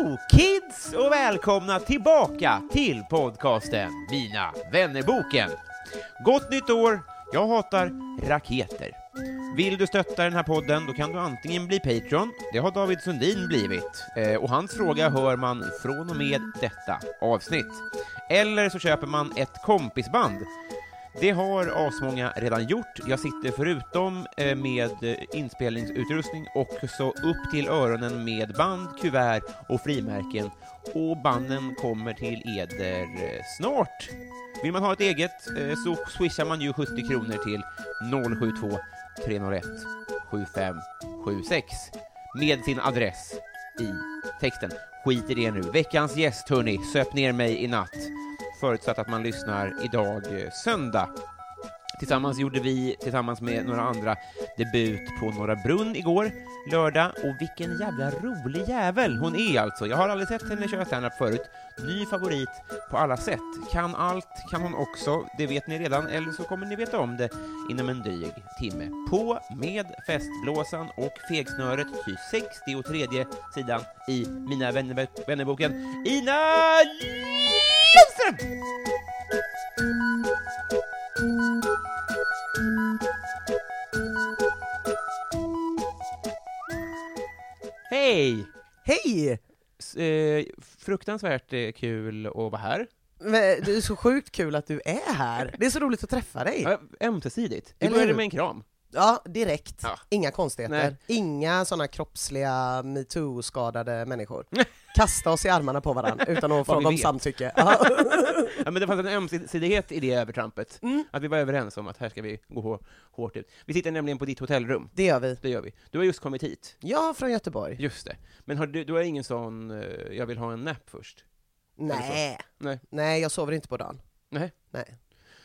Hello kids och välkomna tillbaka till podcasten Mina vännerboken. Gott nytt år! Jag hatar raketer. Vill du stötta den här podden, då kan du antingen bli Patreon, det har David Sundin blivit, eh, och hans fråga hör man från och med detta avsnitt. Eller så köper man ett kompisband. Det har asmånga redan gjort. Jag sitter förutom eh, med eh, inspelningsutrustning också upp till öronen med band, kuvert och frimärken. Och banden kommer till eder eh, snart. Vill man ha ett eget så swishar man ju 70 kronor till 072 301 7576 med sin adress i texten. Skit i det nu. Veckans gäst, hörni, söp ner mig i natt. Förutsatt att man lyssnar idag, eh, söndag. Tillsammans gjorde vi, tillsammans med några andra, debut på Norra Brunn igår, lördag, och vilken jävla rolig jävel hon är alltså. Jag har aldrig sett henne köra standup förut. Ny favorit på alla sätt. Kan allt, kan hon också, det vet ni redan, eller så kommer ni veta om det inom en dryg timme. På med festblåsan och fegsnöret, ty 63 sidan i Mina vänner, vännerboken, Ina Lundström! Hej! Hej! S- eh, fruktansvärt eh, kul att vara här. Men Det är så sjukt kul att du är här. Det är så roligt att träffa dig. Ja, ömsesidigt. Vi Eller började hur? med en kram. Ja, direkt. Ja. Inga konstigheter. Nej. Inga sådana kroppsliga metoo-skadade människor. Kasta oss i armarna på varandra utan att fråga om samtycke. Ja. Ja, men det fanns en ömsesidighet i det övertrampet. Mm. Att vi var överens om att här ska vi gå hår- hårt ut. Vi sitter nämligen på ditt hotellrum. Det gör vi. Det gör vi. Du har just kommit hit. Jag från Göteborg. Just det. Men har du, du har ingen sån, eh, jag vill ha en nap först? Nej. Nej. Nej, jag sover inte på dagen. Nej. Nej.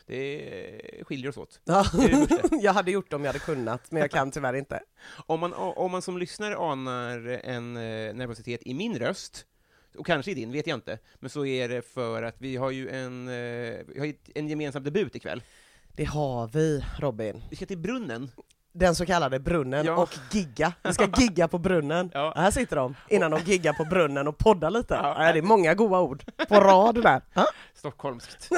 Det skiljer oss åt. Ja. Jag hade gjort det om jag hade kunnat, men jag kan tyvärr inte. Om man, om man som lyssnare anar en eh, nervositet i min röst, och kanske i din, vet jag inte, men så är det för att vi har ju en, eh, vi har en gemensam debut ikväll. Det har vi, Robin. Vi ska till brunnen. Den så kallade brunnen Ja. och gigga. Vi ska gigga på brunnen. Ja. Här sitter de, innan de giggar på brunnen och poddar lite. Ja. Det är många goda ord på rad där. Ja. Stockholmskt.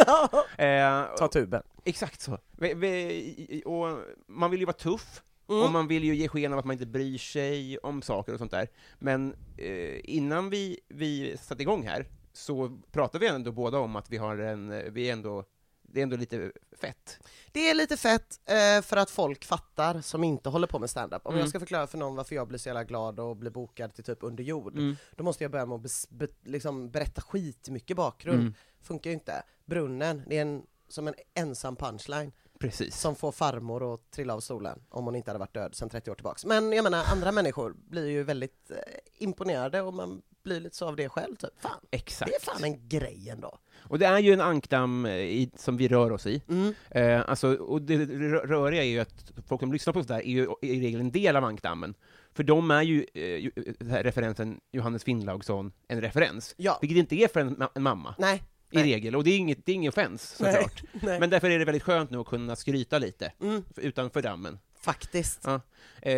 Eh, Ta tuben. Exakt så. Vi, vi, och man vill ju vara tuff, Mm. och man vill ju ge sken av att man inte bryr sig om saker och sånt där. Men eh, innan vi, vi satte igång här, så pratade vi ändå båda om att vi har en, vi är ändå, det är ändå lite fett. Det är lite fett eh, för att folk fattar som inte håller på med stand-up. Om Mm. jag ska förklara för någon varför jag blir så jävla glad och blir bokad till typ under jord, Mm. då måste jag börja med att bes- be, liksom berätta skit mycket bakgrund. Mm. Funkar ju inte. Brunnen, det är en, som en ensam punchline Precis. som får farmor att trilla av stolen om hon inte hade varit död sedan 30 år tillbaks. Men jag menar, andra människor blir ju väldigt eh, imponerade och man blir lite så av det själv. Typ. Fan, Exakt. det är fan en grej ändå. Och det är ju en ankdamm eh, i, som vi rör oss i. Mm. Eh, alltså, och det rö- röriga är ju att folk som lyssnar på sådär är ju i regel en del av ankdammen. För de är ju, eh, här referensen Johannes Finnlaugsson en referens. Ja. Vilket inte är för en, ma- en mamma, Nej. i Nej. regel. Och det är inget, det är ingen offens, såklart. Nej. Men därför är det väldigt skönt nu att kunna skryta lite, Mm. utanför dammen. Faktiskt. Ja. Eh,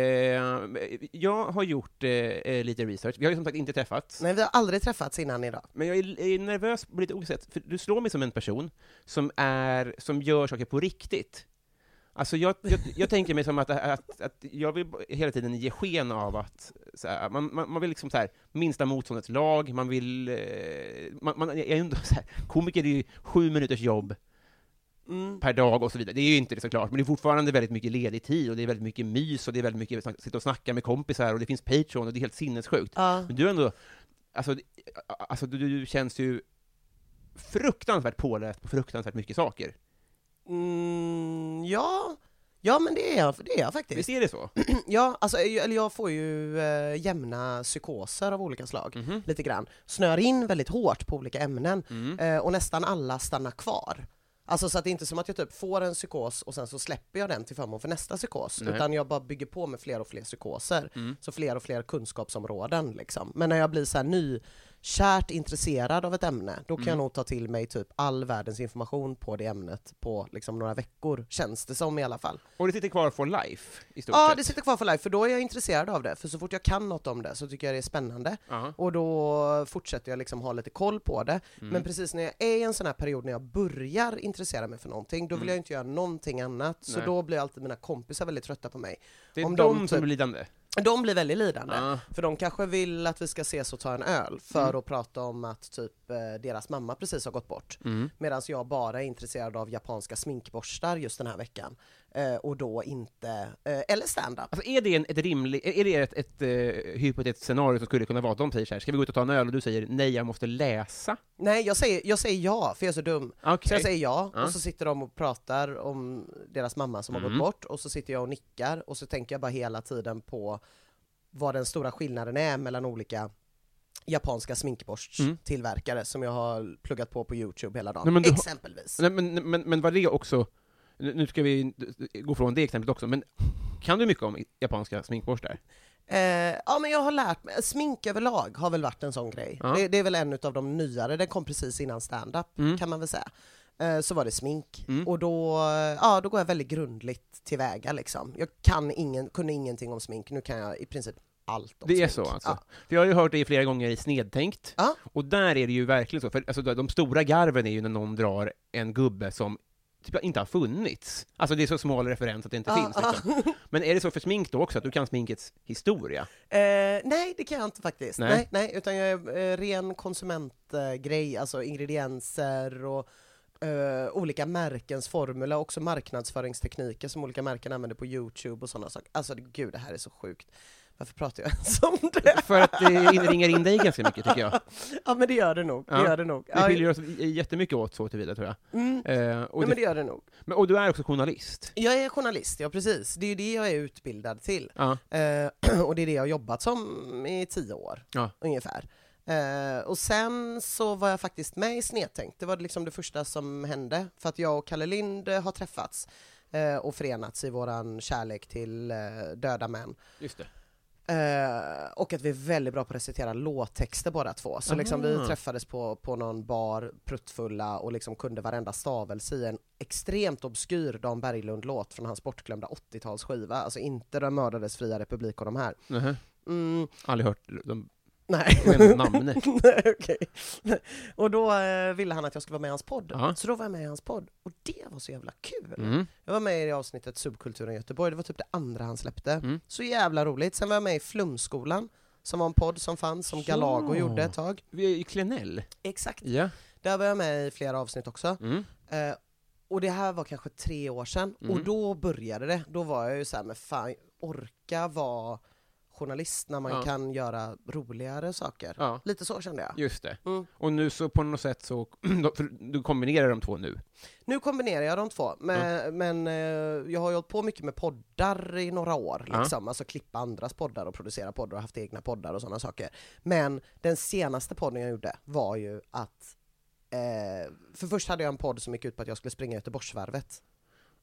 jag har gjort eh, eh, lite research, vi har ju som sagt inte träffats. Nej, vi har aldrig träffats innan idag. Men jag är, är nervös på lite olika sätt, för du slår mig som en person som, är, som gör saker på riktigt. Alltså jag, jag, jag tänker mig som att, att, att jag vill hela tiden ge sken av att så här, man, man, man vill liksom så här, minsta motståndets lag, man vill... Eh, man, man är ändå så här, komiker är ju sju minuters jobb, Mm. per dag och så vidare. Det är ju inte det såklart, men det är fortfarande väldigt mycket ledig tid och det är väldigt mycket mys och det är väldigt mycket att sitta och snacka med kompisar och det finns Patreon och det är helt sinnessjukt. Ja. Men du är ändå, alltså, alltså du, du känns ju fruktansvärt påläst på fruktansvärt mycket saker. Mm, ja. ja, men det är jag, det är jag faktiskt. Visst är det så? Ja, alltså, eller jag får ju eh, jämna psykoser av olika slag, Mhm. lite grann. Snör in väldigt hårt på olika ämnen, Mm. eh, och nästan alla stannar kvar. Alltså så att det är inte som att jag typ får en psykos och sen så släpper jag den till förmån för nästa psykos, Nej. utan jag bara bygger på med fler och fler psykoser. Mm. Så fler och fler kunskapsområden liksom. Men när jag blir så här nykärt intresserad av ett ämne, då kan jag Mm. nog ta till mig typ all världens information på det ämnet på liksom några veckor, känns det som i alla fall. Och det sitter kvar for life, i stort Ja, sett? det sitter kvar för life, för då är jag intresserad av det. För så fort jag kan något om det så tycker jag det är spännande. Ja. Och då fortsätter jag liksom ha lite koll på det. Mm. Men precis när jag är i en sån här period när jag börjar intressera mig för någonting, då vill jag inte göra någonting annat. Så Mm. Nej. då blir alltid mina kompisar väldigt trötta på mig. Det är om de, de som typ- blir lidande? De blir väldigt lidande. Ja. För de kanske vill att vi ska ses och ta en öl för Mm. att prata om att typ eh, deras mamma precis har gått bort. Mm. Medan jag bara är intresserad av japanska sminkborstar just den här veckan. Eh, och då inte, eh, eller stand-up. Alltså är det en, ett rimligt, är det ett, ett, uh, hypotetiskt scenario som skulle kunna vara att de säger så här, ska vi gå ut och ta en öl? Och du säger nej, jag måste läsa? Nej, jag säger, jag säger ja, för jag är så dum. Okej. Så jag säger ja, Ja. och så sitter de och pratar om deras mamma som har Mm. gått bort, och så sitter jag och nickar, och så tänker jag bara hela tiden på vad den stora skillnaden är mellan olika japanska sminkborsttillverkare som jag har pluggat på på Youtube hela dagen, Nej, men du har- exempelvis. Nej, men, men, men var det också, nu ska vi gå från det exemplet också, men kan du mycket om japanska sminkborstar? Eh, ja men jag har lärt mig, smink överlag har väl varit en sån grej. Ja. Det, det är väl en av de nyare, den kom precis innan stand-up Mm. kan man väl säga. Eh, så var det smink, Mm. och då, ja, då går jag väldigt grundligt tillväga liksom. Jag kan ingen, kunde ingenting om smink, nu kan jag i princip allt om Det är smink. så alltså? Ja. För jag har ju hört det flera gånger i Snedtänkt, Ja. och där är det ju verkligen så, för alltså, de stora garven är ju när någon drar en gubbe som typ inte har funnits. Alltså det är så smal referens att det inte Ja, finns liksom. Men är det så för smink då också, att du kan sminkets historia? Eh, nej, det kan jag inte faktiskt. Nej. Nej, nej, utan jag är eh, ren konsumentgrej, alltså ingredienser och eh, olika märkens formula, också marknadsföringstekniker som olika märken använder på Youtube och sådana saker. Alltså gud, det här är så sjukt. Varför pratar jag ens om det? För att det in- ringar in dig ganska mycket tycker jag. Ja men det gör det nog, det Ja. gör det nog. Ja, skiljer oss jättemycket åt så tillvida tror jag. mm, Eh, och, men det, det gör det nog. men, och du är också journalist? Jag är journalist, ja precis. Det är ju det jag är utbildad till. Ja. Eh, och det är det jag har jobbat som i tio år, Ja. ungefär. Eh, och sen så var jag faktiskt med i Snedtänkt, det var liksom det första som hände, för att jag och Kalle Lind eh, har träffats eh, och förenats i våran kärlek till eh, döda män. Just det. Eh, och att vi är väldigt bra på att recitera låttexter båda två. Så liksom vi träffades på, på någon bar, pruttfulla, och liksom kunde varenda stavelse i en extremt obskyr Dan Berglund-låt från hans bortglömda 80-talsskiva. Alltså inte Den mördades fria republik och de här. Mm, Aldrig hört de nej. namnet. Nej, okej. Och då eh, ville han att jag skulle vara med i hans podd. Ja. Så då var jag med i hans podd. Och det var så jävla kul! Mm. Jag var med i det avsnittet Subkulturen Göteborg, det var typ det andra han släppte. Mm. Så jävla roligt. Sen var jag med i Flumskolan, som var en podd som fanns, som Galago Ja. gjorde ett tag. Vi är i Klenell. Exakt. Ja. Där var jag med i flera avsnitt också. Mm. Eh, och det här var kanske tre år sedan, Mm. och då började det. Då var jag ju så här, men fan, orka vara journalist när man Ja. kan göra roligare saker. Ja, Lite så kände jag. just det. Mm. Och nu så på något sätt så, du kombinerar de två nu? Nu kombinerar jag de två, men, men eh, jag har ju hållit på mycket med poddar i några år, liksom. alltså klippa andras poddar och producera poddar och haft egna poddar och sådana saker. Men den senaste podden jag gjorde var ju att, eh, för först hade jag en podd som gick ut på att jag skulle springa Göteborgsvarvet.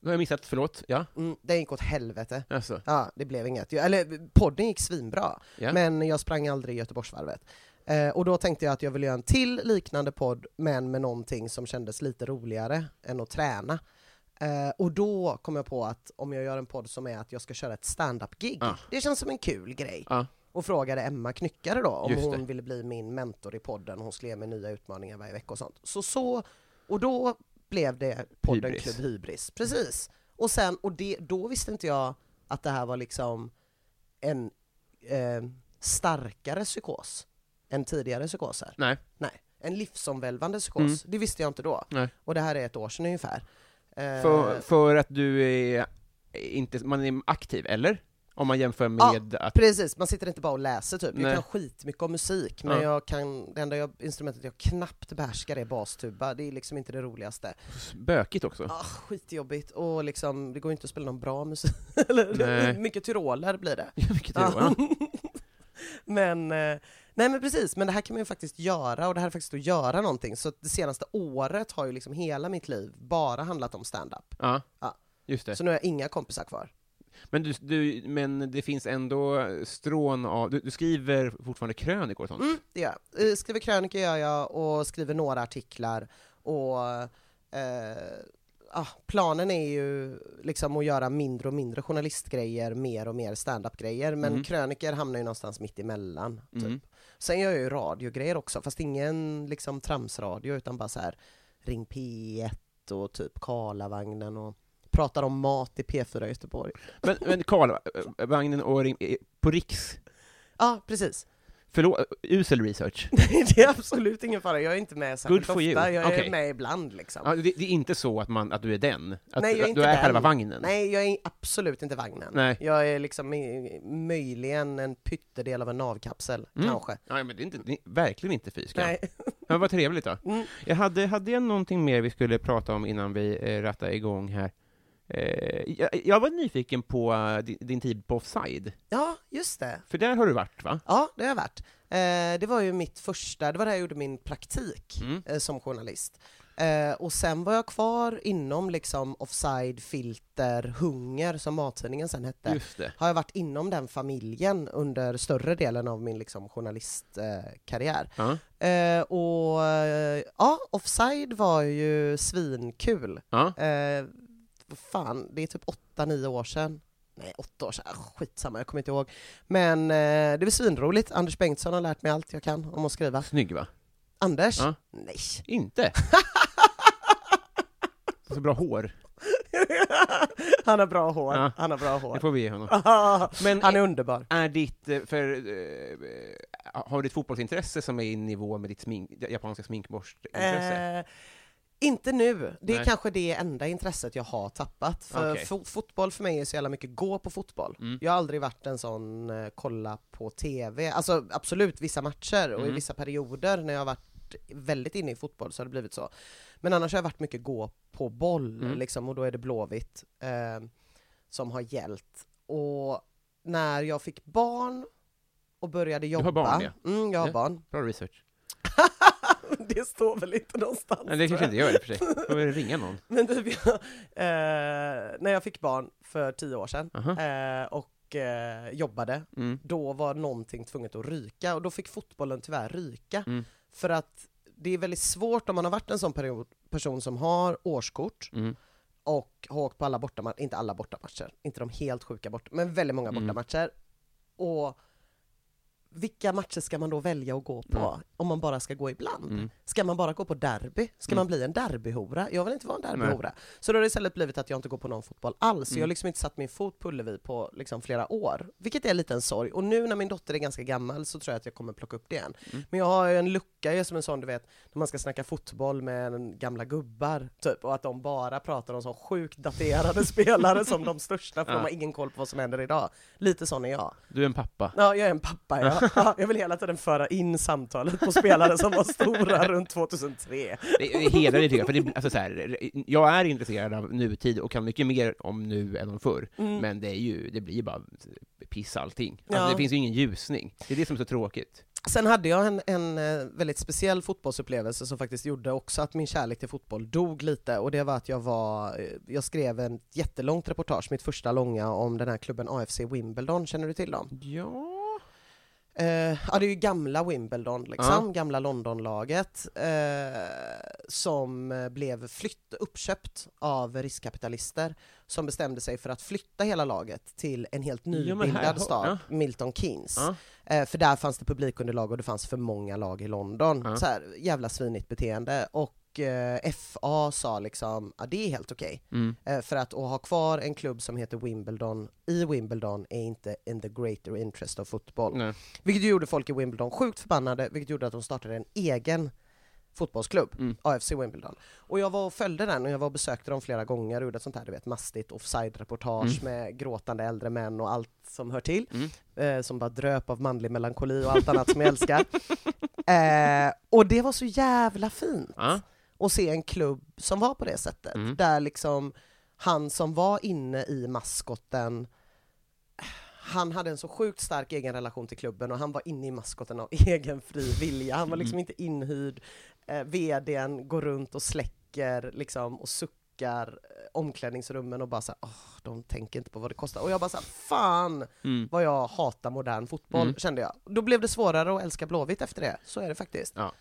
Nu har jag missat, förlåt. Ja, Mm, den gick åt helvete. alltså. Ja, det blev inget. Jag- Eller podden gick svinbra, Ja. men jag sprang aldrig Göteborgsvarvet. Eh, och då tänkte jag att jag ville göra en till liknande podd, men med någonting som kändes lite roligare än att träna. Eh, och då kom jag på att om jag gör en podd som är att jag ska köra ett stand-up-gig, Ja. det känns som en kul grej. Ja. Och frågade Emma Knyckare då om hon ville bli min mentor i podden, hon skulle ge mig nya utmaningar varje vecka och sånt. Så så, och då blev det podden Hybris. Klubb Hybris. Precis. Och sen, och det, då visste inte jag att det här var liksom en eh, starkare psykos än tidigare psykoser. Nej. Nej, en livsomvälvande psykos. Mm. Det visste jag inte då. Nej. Och det här är ett år sedan ungefär. Eh, För, för att du är inte, man är aktiv, eller? Om man jämför med att... Precis, man sitter inte bara och läser typ. Nej. Jag kan skitmycket om musik, men Ja. jag kan, det enda jag, instrumentet jag knappt behärskar är bastuba, det är liksom inte det roligaste. Bökigt också. Ah, skitjobbigt, och liksom, det går inte att spela någon bra musik. Eller, mycket tyroler blir det. Är det, va? men, eh, nej men precis, men det här kan man ju faktiskt göra, och det här är faktiskt att göra någonting. Så det senaste året har ju liksom hela mitt liv bara handlat om stand-up. Ja, Ja. just det. Så nu har jag inga kompisar kvar. Men, du, du, men det finns ändå strån av, du, du skriver fortfarande krönikor och sånt? Mm, det gör jag. Eh, Skriver krönikor gör jag, och skriver några artiklar, och eh, ah, planen är ju liksom att göra mindre och mindre journalistgrejer, mer och mer standup-grejer, men Mhm. krönikor hamnar ju någonstans mitt emellan. Typ. Mm. Sen gör jag ju radiogrejer också, fast ingen liksom tramsradio, utan bara så här Ring P1 och typ Karlavagnen och pratar om mat i P4 i Göteborg. Men, men Karl, vagnen och ring, eh, på Riks, Ja, precis. förlåt, usel research. det är absolut ingen fara, jag är inte med särskilt ofta, jag är med ibland liksom. Ja, det, det är inte så att, man, att du är den? Att, Nej, jag är inte du är den. själva vagnen? Nej, jag är absolut inte vagnen. Nej. Jag är liksom möjligen en pyttedel av en navkapsel, Mm. kanske. Nej, men det är, inte, det är verkligen inte fy skam. Nej. Men vad trevligt då. Mm. Jag hade, hade jag någonting mer vi skulle prata om innan vi eh, rattar igång här? Eh, jag, jag var nyfiken på eh, din, din tid på Offside, Ja, just det. för där har du varit va? Ja, det har jag varit. Eh, det var ju mitt första, det var där jag gjorde min praktik Mm. som journalist. Och sen var jag kvar inom liksom offside, filter, hunger som mattidningen sen hette. Just det. Har jag varit inom den familjen under större delen av min liksom journalistkarriär. Eh, och ja, offside var ju svinkul. Ja. Eh, vad fan, det är typ åtta, nio år sedan. Nej, åtta år sedan, Ah, skitsamma, jag kommer inte ihåg. Men eh, det var svinroligt. Anders Bengtsson har lärt mig allt jag kan om att skriva. Snygg va? Anders? Ja. Nej. Inte? Så bra hår, han har bra hår. Ja. Han har bra det hår. får vi ge honom. Men han är underbar. Är ditt, eh, för, eh, har du ett fotbollsintresse som är i nivå med ditt smink, japanska sminkborstintresse? Eh, inte nu. Det är Nej. kanske det enda intresset jag har tappat. För Okej. fo- fotboll för mig är så jävla mycket gå på fotboll. Mm. Jag har aldrig varit en sån eh, kolla på TV. Alltså absolut vissa matcher och i Mm. vissa perioder när jag har varit väldigt inne i fotboll så har det blivit så. Men annars har jag varit mycket gå på boll Mm. liksom och då är det Blåvitt eh, som har gällt. Och när jag fick barn och började har jobba. barn, ja. Mm, jag har Ja. barn. Bra research. det står väl inte någonstans. Nej, det kanske inte gör och för sig. Får väl ringa någon. Men typ, jag, eh, när jag fick barn för tio år sedan Aha. eh, och eh, jobbade, Mm. då var någonting tvunget att ryka och då fick fotbollen tyvärr ryka. Mm. För att det är väldigt svårt om man har varit en sån period, person som har årskort Mm. och har åkt på alla bortamatcher, inte alla bortamatcher, inte de helt sjuka bort, men väldigt många Mm. bortamatcher. Och vilka matcher ska man då välja att gå på Ja. om man bara ska gå ibland? Mm. Ska man bara gå på derby? Ska Mm. man bli en derbyhora? Jag vill inte vara en derbyhora. Så då har det istället blivit att jag inte går på någon fotboll alls. Mm. Jag har liksom inte satt min fot på Ullevi på liksom flera år, vilket är lite en sorg. Och nu när min dotter är ganska gammal så tror jag att jag kommer plocka upp det igen. Mm. Men jag har ju en lucka, jag är som en sån du vet, när man ska snacka fotboll med gamla gubbar, typ, och att de bara pratar om så sjukt daterade spelare som de största, för Ja. de har ingen koll på vad som händer idag. Lite sån är jag. Du är en pappa. Ja, jag är en pappa ja. Ja. Jag vill hela tiden föra in samtalet på spelare som var stora runt 2003. Det hedrar dig tycker jag, för det, alltså, så här, jag är intresserad av nutid och kan mycket mer om nu än om förr, men det, är ju, det blir ju bara piss allting. Alltså, Ja. Det finns ju ingen ljusning. Det är det som är så tråkigt. Sen hade jag en, en eh, väldigt speciell fotbollsupplevelse som faktiskt gjorde också att min kärlek till fotboll dog lite och det var att jag var, eh, jag skrev en jättelångt reportage, mitt första långa, om den här klubben AFC Wimbledon, känner du till dem? Ja... Eh, ja, det är ju gamla Wimbledon, liksom, gamla Londonlaget, eh, som eh, blev flytt, uppköpt av riskkapitalister som bestämde sig för att flytta hela laget till en helt Ja, nybildad stad, ja. Milton Keynes. Ja. Eh, för där fanns det publikunderlag och det fanns för många lag i London. Ja. Så här, jävla svinigt beteende. Och FA sa liksom, ja det är helt okej. Mm. Eh, för att, att ha kvar en klubb som heter Wimbledon i Wimbledon är inte in the greater interest of football. Nej. Vilket gjorde folk i Wimbledon sjukt förbannade, vilket gjorde att de startade en egen fotbollsklubb, Mm. AFC Wimbledon. Och jag var och följde den och jag var och besökte dem flera gånger och gjorde ett sånt här, du vet, mastigt offside-reportage med gråtande äldre män och allt som hör till. Mm. Eh, som bara dröp av manlig melankoli och allt annat som jag älskar. Eh, och det var så jävla fint Ja. Att se en klubb som var på det sättet. Mm. Där liksom han som var inne i maskoten han hade en så sjukt stark egen relation till klubben och han var inne i maskoten av egen fri vilja. Han var liksom Mm. inte inhyrd. Eh, VDn går runt och släcker liksom och suckar eh, omklädningsrummen och bara så här, "Åh, de tänker inte på vad det kostar. Och jag bara så här, fan Mm. vad jag hatar modern fotboll, Mm. kände jag. Då blev det svårare att älska Blåvitt efter det, så är det faktiskt. Ja.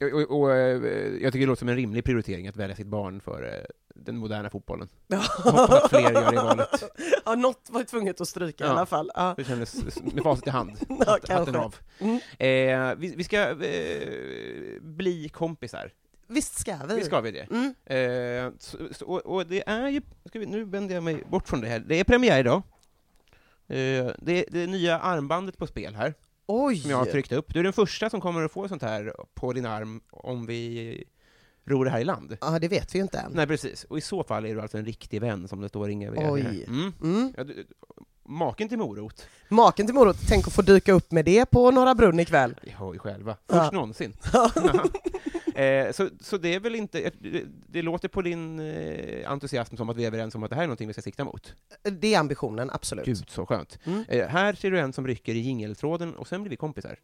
Och, och, och, eh, jag tycker det låter som en rimlig prioritering att välja sitt barn för eh, den moderna fotbollen. Jag hoppas att fler gör det valet. Ja, något var tvunget att stryka i Ja. alla fall. Ja. Det kändes med facit i hand. Ja, Hatt- Hatten kanske. av. Mm. Eh, vi, vi ska eh, bli kompisar. Visst ska vi? Visst ska vi det? Mm. Eh, så, så, och, och det är ju, vi, nu vänder jag mig bort från det här, det är premiär idag. Eh, det, det nya armbandet på spel här, Oj! som jag har tryckt upp. Du är den första som kommer att få sånt här på din arm om vi ror det här i land. Ja, det vet vi ju inte än. Nej, precis. Och i så fall är du alltså en riktig vän, som det står inga Oj. Mm. Mm. Ja, du, maken till morot, Maken till morot, tänk att få dyka upp med det på Norra Brunn ikväll. vi har ju själva. Ja. Först någonsin. eh, så, så det är väl inte, det, det låter på din eh, entusiasm som att vi är överens om att det här är någonting vi ska sikta mot. Det är ambitionen, absolut. Gud, så skönt. Mm. Eh, här ser du en som rycker i jingeltråden, och sen blir vi kompisar.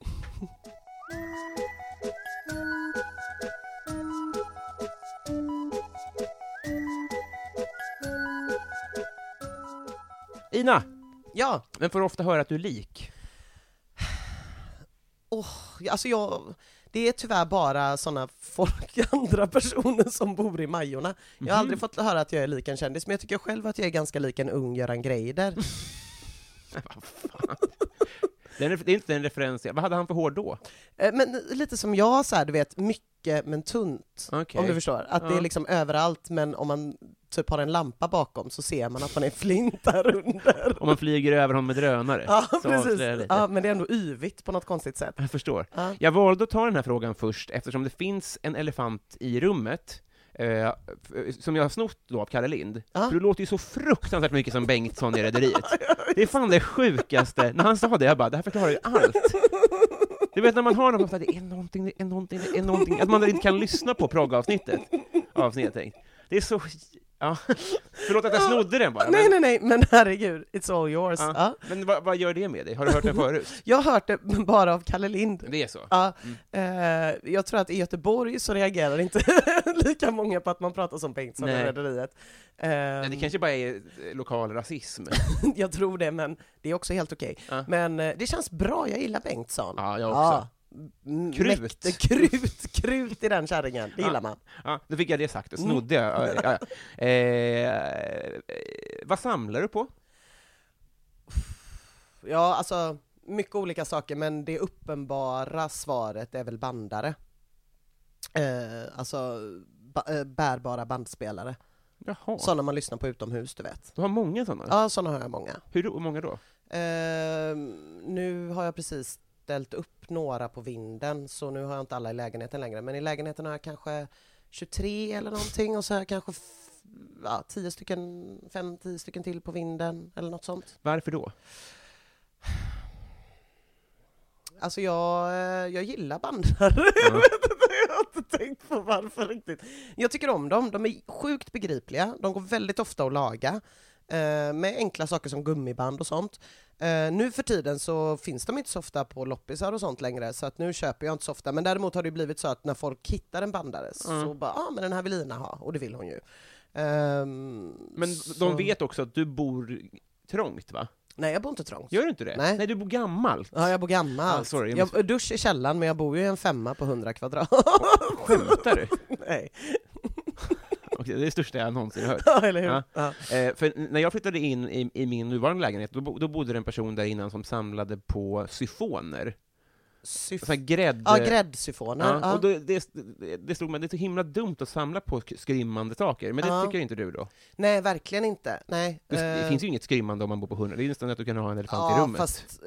Ina, Ja, men får ofta höra att du är lik. alltså jag... Det är tyvärr bara sådana folk, andra personer som bor i Majorna. Jag har Mhm. aldrig fått höra att jag är lik en kändis, men jag tycker själv att jag är ganska lik en ung Göran Greider. Det är inte en referens, vad hade han för hår då? Eh, Men lite som jag, så här, du vet, mycket men tunt. Okej. Om du förstår. Att det Ja. är liksom överallt, men om man typ har en lampa bakom så ser man att man är flint där under. Om man flyger över honom med drönare. Ja, precis. Ja, men det är ändå yvigt på något konstigt sätt. Jag förstår. Ja. Jag valde att ta den här frågan först eftersom det finns en elefant i rummet eh, som jag har snott då av Kalle Lind. Ja. För du låter ju så fruktansvärt mycket som Bengtsson i Rederiet. Det är fan det sjukaste. När han sa det, jag bara, det här förklarar ju allt. Du vet när man har något, det är någonting, det är någonting, det är någonting, att man inte kan lyssna på proggavsnittet av Snedtänkt. Det är så, ja. Förlåt att jag snodde den bara. Nej, men, nej, nej, men herregud, it's all yours. ja. Ja. men vad, vad gör det med dig? Har du hört den förut? Jag har hört det bara av Kalle Lind. Det är så? Ja, Mm. eh, jag tror att i Göteborg så reagerar inte lika många på att man pratar som Bengtsson i. Rederiet. Nej, det kanske bara är eh, lokal rasism. jag tror det, men det är också helt okej. Ja. Men eh, det känns bra, jag gillar Bengtsson. Ja, jag också. Krut. mäkte- krut, krut i den kärringen, det Ja. gillar man. Ja, då fick jag det sagt, Mm. snodde jag. Ja, ja. Eh, eh, vad samlar du på? Ja, alltså mycket olika saker, men det uppenbara svaret är väl bandare. Eh, alltså ba- eh, bärbara bandspelare, Jaha, sådana man lyssnar på utomhus, du vet. du har många sådana? Ja, sådana har jag många. Hur hur många då? Eh, nu har jag precis ställt upp några på vinden, så nu har jag inte alla i lägenheten längre, men i lägenheten har jag kanske 23 eller någonting och så har jag kanske ja, 10 stycken, 5-10 stycken till på vinden eller något sånt. Varför då? Alltså jag, eh, jag gillar bandare. Ja. jag har inte tänkt på varför riktigt. Jag tycker om dem, de är sjukt begripliga, de går väldigt ofta att laga. Eh, Med enkla saker som gummiband och sånt. Eh, Nu för tiden så finns de inte så ofta på loppisar och sånt längre, så att nu köper jag inte så ofta. Men däremot har det blivit så att när folk hittar en bandare så Mm. bara, ja ah, men den här vill Ina ha, och det vill hon ju. Ehm, Men så- de vet också att du bor trångt, va? Nej, jag bor inte trångt. Gör du inte det? Nej. Nej, du bor gammalt. Ja, jag bor gammalt. Ah, sorry, jag jag, måste- dusch i källaren, men jag bor ju i en femma på 100 kvadrat. Skämtar du? Nej. Okej, det är det största jag någonsin hört. Ja, eller hur? Ja. Ja. Eh, för när jag flyttade in i, i min nuvarande lägenhet, då, bo- då bodde det en person där innan som samlade på syfoner. Syf- Så grädd... ja, gräddsyfoner. Ja, och då, det, det slog mig, det är så himla dumt att samla på sk- skrymmande saker, men det tycker inte du då? Nej, verkligen inte. Nej. Det, det eh, finns ju inget skrymmande om man bor på 100, det är nästan att du kan ha en elefant i rummet. Fast,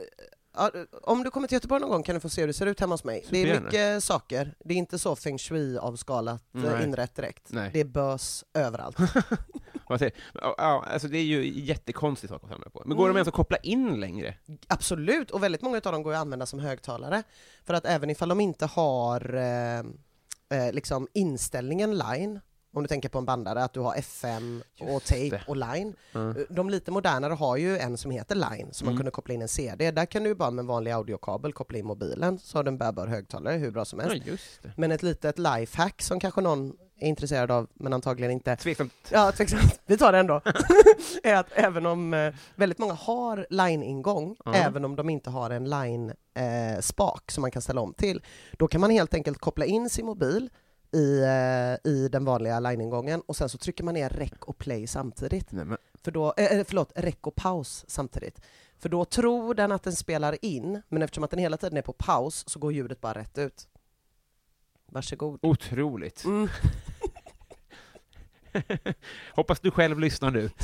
om du kommer till Göteborg någon gång kan du få se hur det ser ut hemma hos mig. Det är Supergärna. mycket saker, det är inte så feng shui-avskalat eh, Nej. inrätt direkt. Nej. Det är bös överallt. Alltså det är ju jättekonstigt sak att samla på. Men går Mm. de ens att koppla in längre? Absolut, och väldigt många av dem går att använda som högtalare. För att även ifall de inte har eh, eh, liksom inställningen line, om du tänker på en bandare, att du har FM och Just tape det. och line. Ja. De lite modernare har ju en som heter line, som man Mm. kunde koppla in en CD. Där kan du ju bara med en vanlig audiokabel koppla in mobilen, så har du en bärbar högtalare hur bra som helst. Ja. Men ett litet lifehack som kanske någon är intresserad av, men antagligen inte. Tveksamt. Ja, tveksamt. Vi tar det ändå. är att även om eh, väldigt många har line-ingång, Ja. även om de inte har en line-spak som man kan ställa om till, då kan man helt enkelt koppla in sin mobil i, eh, i den vanliga line-ingången och sen så trycker man ner rec och play samtidigt. Nej, men, För då, eh, förlåt, rec och paus samtidigt. För då tror den att den spelar in, men eftersom att den hela tiden är på paus så går ljudet bara rätt ut. Varsågod. otroligt. Mm. Hoppas du själv lyssnar nu.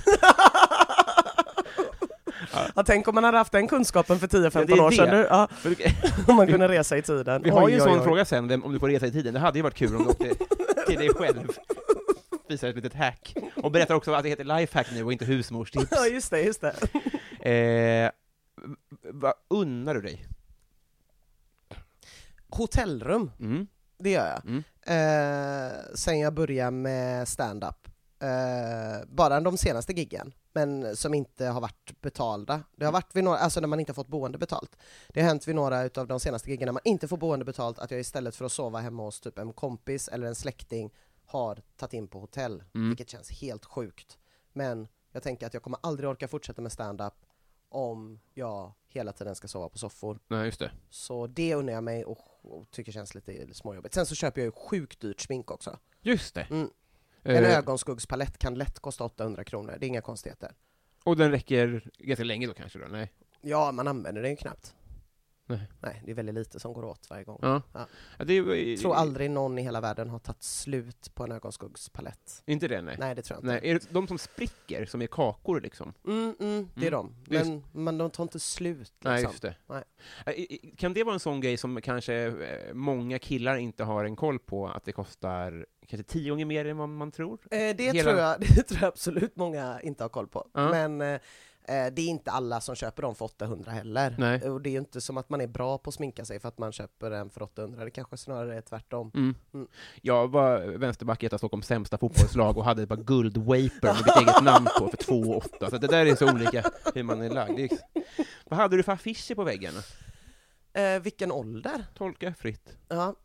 Ja, tänk om man hade haft den kunskapen för Ja, 10-15 det är år sedan nu. Ja, om man kunde resa i tiden. Vi har ju en sån oj. fråga sen, vem- om du får resa i tiden. Det hade ju varit kul om du åkte till dig själv. Visar ett litet hack. Och berättar också att det heter lifehack nu och inte husmorstips. Ja, just det, just det. Eh, vad unnar du dig? Hotellrum, Mm. det gör jag. Mm. Eh, sen jag började med stand-up. Eh, bara de senaste giggen, men som inte har varit betalda. Det har varit vid några, alltså när man inte har fått boende betalt. Det har hänt vid några utav de senaste giggen när man inte får boende betalt, att jag istället för att sova hemma hos typ en kompis eller en släkting har tagit in på hotell, Mm. vilket känns helt sjukt. Men jag tänker att jag kommer aldrig orka fortsätta med stand-up om jag hela tiden ska sova på soffor. Nej, just det. Så det unnar jag mig och, och tycker känns lite småjobbigt. Sen så köper jag ju sjukt dyrt smink också. Just det. Mm. En Eh, ögonskuggspalett kan lätt kosta 800 kronor, det är inga konstigheter. och den räcker ganska länge då kanske då? Nej? Ja, man använder den ju knappt. Nej. Nej, det är väldigt lite som går åt varje gång. Ja. Ja. ja det är, Jag tror aldrig någon i hela världen har tagit slut på en ögonskuggspalett. Inte det, nej. Nej, det tror jag Nej, inte. är det de som spricker, som är kakor liksom? Mm, mm, det är Mm. de. Men, men de tar inte slut liksom. Nej, just det. Nej. I- Kan det vara en sån grej som kanske eh, många killar inte har en koll på, att det kostar kanske tio gånger mer än vad man tror? Eh, det, Hela- tror jag, det tror jag absolut många inte har koll på. Men eh, det är inte alla som köper dem för 800 heller. Nej. Och det är ju inte som att man är bra på att sminka sig för att man köper en för 800, det kanske snarare är tvärtom. Mm. Mm. Jag var vänsterback i ett av Stockholms sämsta fotbollslag och hade bara guldwaper med mitt eget namn på för 2,8. Så det där är så olika hur man är lagd. Är... Vad hade du för affischer på väggarna? Eh, vilken ålder? Tolka fritt. Ja.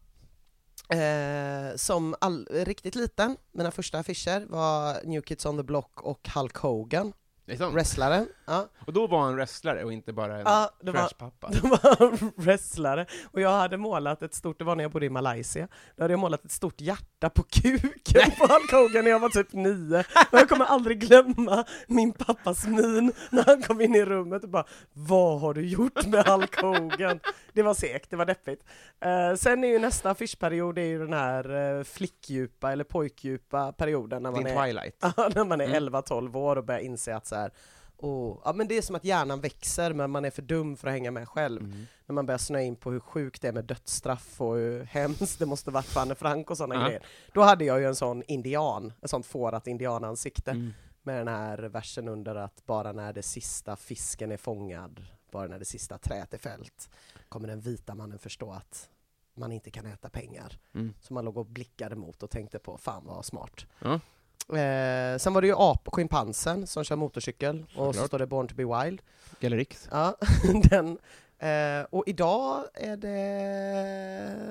Eh, som all, riktigt liten, mina första affischer var New Kids on the Block och Hulk Hogan, Sant. wrestlaren. Ja. Och då var han wrestlare och inte bara en Ja, det var- trashpappa. De var wrestlare, och jag hade målat ett stort, det var när jag bodde i Malaysia, då hade jag målat ett stort hjärta på kuken på Hulk Hogan när jag var typ nio. Och jag kommer aldrig glömma min pappas min när han kom in i rummet och bara Vad har du gjort med Hulk Hogan? Det var segt, det var deppigt. Eh, sen är ju nästa affischperiod är ju den här eh, flickdjupa eller pojkdjupa perioden när man Din är Twilight. När man är Mm. 11-12 år och börjar inse att så här, oh, ja, men det är som att hjärnan växer men man är för dum för att hänga med själv. Mm. När man börjar snöa in på hur sjukt det är med dödsstraff och hur hemskt det måste varit för Anne Frank och sådana Ja. grejer. Då hade jag ju en sån indian, ett sånt fårat indianansikte Mm. med den här versen under att bara när det sista fisken är fångad, bara när det sista träet är fällt, kommer den vita mannen förstå att man inte kan äta pengar. Mm. Så man låg och blickade mot och tänkte på, fan vad smart. Ja. Eh, sen var det ju ap schimpansen som kör motorcykel och så Såklart. står det Born to be wild. Gallerix. Ja, den. Eh, och idag är det,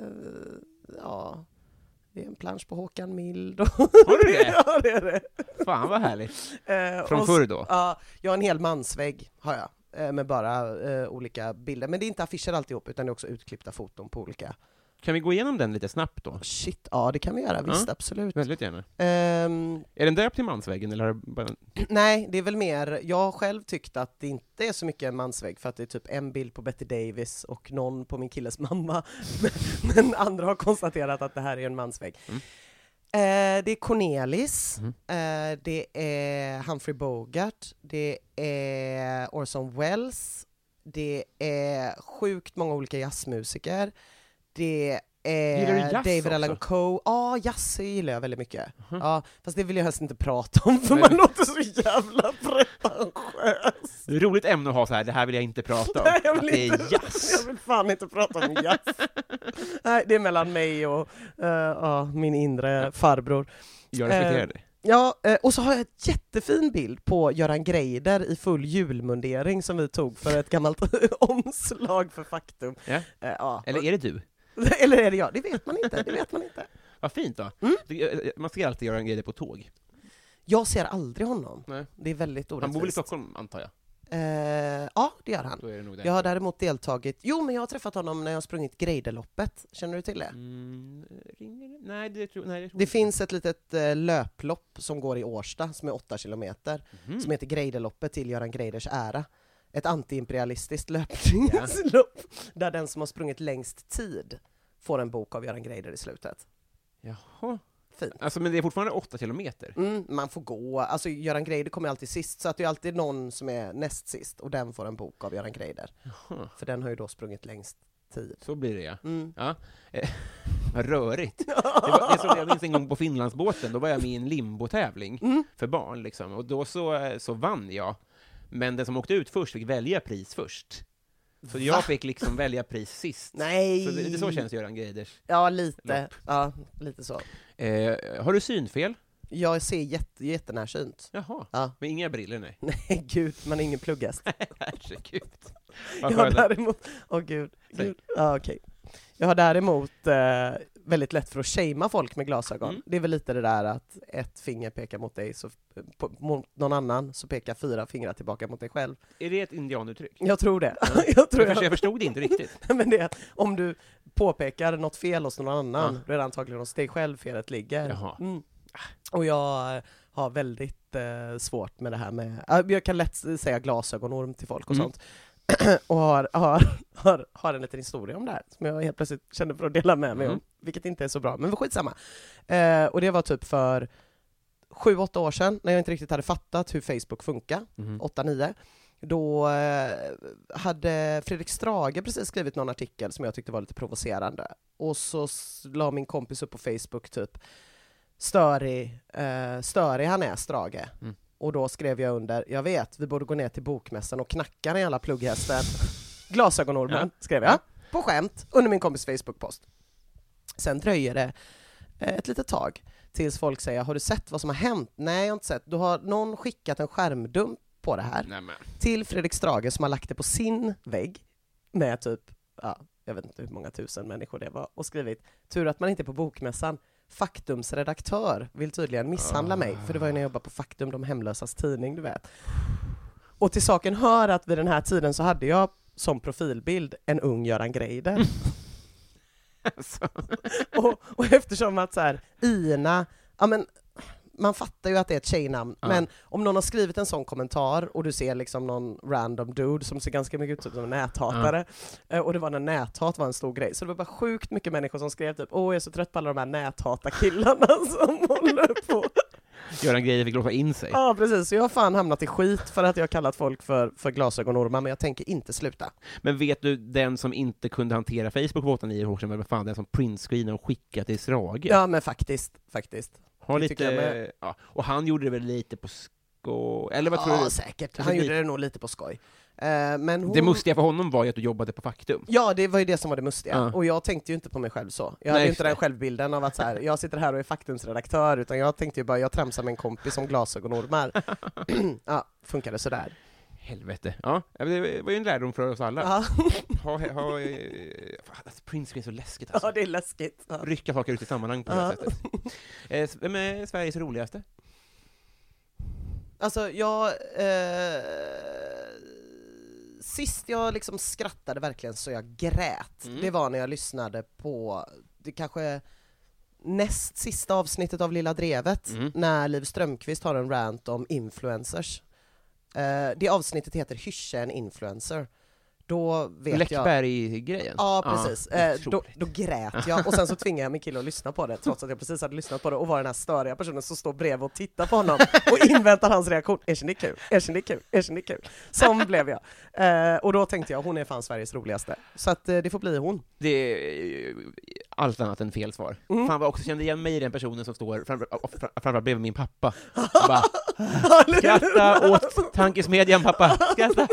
ja, det är en plansch på Håkan Mild. Har du det? ja, det är det. Fan vad härligt. Eh, Från förr då? Ja, jag har en hel mansvägg, har jag, eh, med bara eh, olika bilder. Men det är inte affischer alltihop, utan det är också utklippta foton på olika. Kan vi gå igenom den lite snabbt då? Shit, ja det kan vi göra, visst, Ja. absolut. Väldigt gärna. Ehm, Är den döpt till mansväggen eller bara... nej, det är väl mer, jag har själv tyckt att det inte är så mycket en mansvägg, för att det är typ en bild på Betty Davis och någon på min killes mamma. Men andra har konstaterat att det här är en mansvägg. Mm. Eh, det är Cornelis, Mm. eh, det är Humphrey Bogart, det är Orson Welles, det är sjukt många olika jazzmusiker, det Gillar du är jazz David? Allan Coe, ja jazz gillar jag väldigt mycket. Ja, fast det vill jag helst inte prata om för man Men- låter så jävla pretentiös. Det är roligt ämne att ha så här. det här vill jag inte prata om. Nej, jag Att vill det är inte- jazz. Jag vill fan inte prata om jazz. Nej, det är mellan mig och eh, ja, min inre farbror. Jag respekterar Eh, det. Ja, eh, och så har jag en jättefin bild på Göran Greider i full julmundering som vi tog för ett gammalt omslag för Faktum. Ja. Ja. Eller är det du? Eller är det jag? Det vet man inte. Det vet man inte. Vad fint då. Mm. Det- Man ska alltid göra en grej på tåg. Jag ser aldrig honom. Nej. Det är väldigt Han bor väl i orättvist. Stockholm, antar jag? Eh, ja, det gör han. Det. Jag har däremot deltagit, jo men jag har träffat honom när jag har sprungit Greiderloppet, känner du till det? Mm? Nej, det tror, nej, det tror Det finns ett litet eh, löplopp som går i Årsta, som är 8 kilometer, Mhm. som heter Greiderloppet till Göran Greiders ära. Ett antiimperialistiskt löpningslopp, där den som har sprungit längst tid får en bok av Göran Greider i slutet. Jaha. Fint. Alltså, men det är fortfarande åtta kilometer? Mm, man får gå, alltså Göran Greider kommer alltid sist, så att det är alltid någon som är näst sist, och den får en bok av Göran Greider. Jaha. För den har ju då sprungit längst tid. Så blir det ja. Mm. ja. Eh, rörigt. Det var, det som jag minns en gång på Finlandsbåten, då var jag med i en limbotävling Mm. för barn, liksom. och då så, eh, så vann jag. Men den som åkte ut först fick välja pris först. Så jag fick liksom välja pris sist. Nej! Så det, det så känns Göran Greiders. Ja, lite. Lopp. Ja, lite så. Eh, har du synfel? Jag ser jätte, jättenärsynt. Jaha, Ja. men inga briller nej. Nej, gud, man är ingen plugghäst. Herregud. Jag Vad har skönt. däremot, åh gud, Säg. gud. Ja, okej. Jag har däremot eh, väldigt lätt för att shamea folk med glasögon. Mm. Det är väl lite det där att ett finger pekar mot dig, så, på, mot någon annan, så pekar fyra fingrar tillbaka mot dig själv. Är det ett indianuttryck? Jag tror det. Ja. jag tror Jag, jag förstod det inte riktigt. Men det om du påpekar något fel hos någon annan, Ja. då är det antagligen hos dig själv felet ligger. Mm. Och jag eh, har väldigt eh, svårt med det här med, ja, jag kan lätt säga glasögonorm till folk och Mm. sånt. och har, har, har, har en liten historia om det här, som jag helt plötsligt kände för att dela med mig Mm. om, vilket inte är så bra, men skitsamma. Eh, och det var typ för sju, åtta år sedan, när jag inte riktigt hade fattat hur Facebook funkar, Mhm. 8-9, då eh, hade Fredrik Strage precis skrivit någon artikel som jag tyckte var lite provocerande. Och så la min kompis upp på Facebook typ störig, eh, störig han är, Strage. Mm. Och då skrev jag under, jag vet, vi borde gå ner till bokmässan och knacka den jävla plugghästen. Glasögonormen, skrev jag. På skämt, under min kompis Facebook-post. Sen dröjer det eh, ett litet tag tills folk säger, har du sett vad som har hänt? Nej, jag har inte sett. Då har någon skickat en skärmdump på det här Nej, men. till Fredrik Strage som har lagt det på sin vägg med typ, ja, jag vet inte hur många tusen människor det var, och skrivit tur att man inte är på bokmässan. Faktums redaktör vill tydligen misshandla mig, för det var ju när jag jobbade på Faktum, de hemlösas tidning, du vet. Och till saken hör att vid den här tiden så hade jag som profilbild en ung Göran Greider. Alltså. och, och eftersom att så här, Ina, ja men man fattar ju att det är ett tjejnamn, Ja. men om någon har skrivit en sån kommentar och du ser liksom någon random dude som ser ganska mycket ut som en näthatare, eh, och det var när näthat var en stor grej, så det var bara sjukt mycket människor som skrev typ åh jag är så trött på alla de här näthatarkillarna som håller på. Göran Greider fick låsa in sig. Ja precis, så jag har fan hamnat i skit för att jag har kallat folk för, för glasögonormar, men jag tänker inte sluta. Men vet du, den som inte kunde hantera Facebook på 8-9 år sedan, var fan den som printscreenade och skickade till Strage? Ja men faktiskt, faktiskt. Har det lite, ja. Och han gjorde det väl lite på skoj, eller vad tror ja du? säkert, Alltså, han gjorde det nog lite på skoj. Eh, men hon... Det mustiga för honom var ju att du jobbade på Faktum. Ja, det var ju det som var det mustiga. Ja. Och jag tänkte ju inte på mig själv så. Jag hade ju inte den självbilden av att så här, jag sitter här och är faktumsredaktör, utan jag tänkte ju bara, jag tramsar med en kompis om glasögonormar. ja, funkade sådär. Helvete. Ja, det var ju en lärdom för oss alla. Ja, Ha, ha, eh, fan, alltså, printscreen är så läskigt alltså. ja det är läskigt. Ja. Rycka saker ut i sammanhang på det här sättet. Eh, Vem är Sveriges roligaste? Alltså, jag... Eh, sist jag liksom skrattade verkligen så jag grät, Mm. det var när jag lyssnade på, det kanske näst sista avsnittet av Lilla Drevet, Mm. när Liv Strömquist har en rant om influencers. Eh, det avsnittet heter Hyscha en influencer. Då vet. Läckberg-grejen? Ja precis, eh, då, då grät jag och sen så tvingade jag min kille att lyssna på det trots att jag precis hade lyssnat på det och var den här störiga personen som står bredvid och tittar på honom och inväntar hans reaktion. Erkänn det är kul, erkänn det är kul, erkänn det är kul. Som blev jag. Eh, och då tänkte jag, hon är fan Sveriges roligaste. Så att eh, det får bli hon. Det är ju allt annat än fel svar. Mm. Fan vad jag också kände igen mig i den personen som står framför, framförallt bredvid min pappa. Bara, skratta åt tankesmedjan pappa, skratta!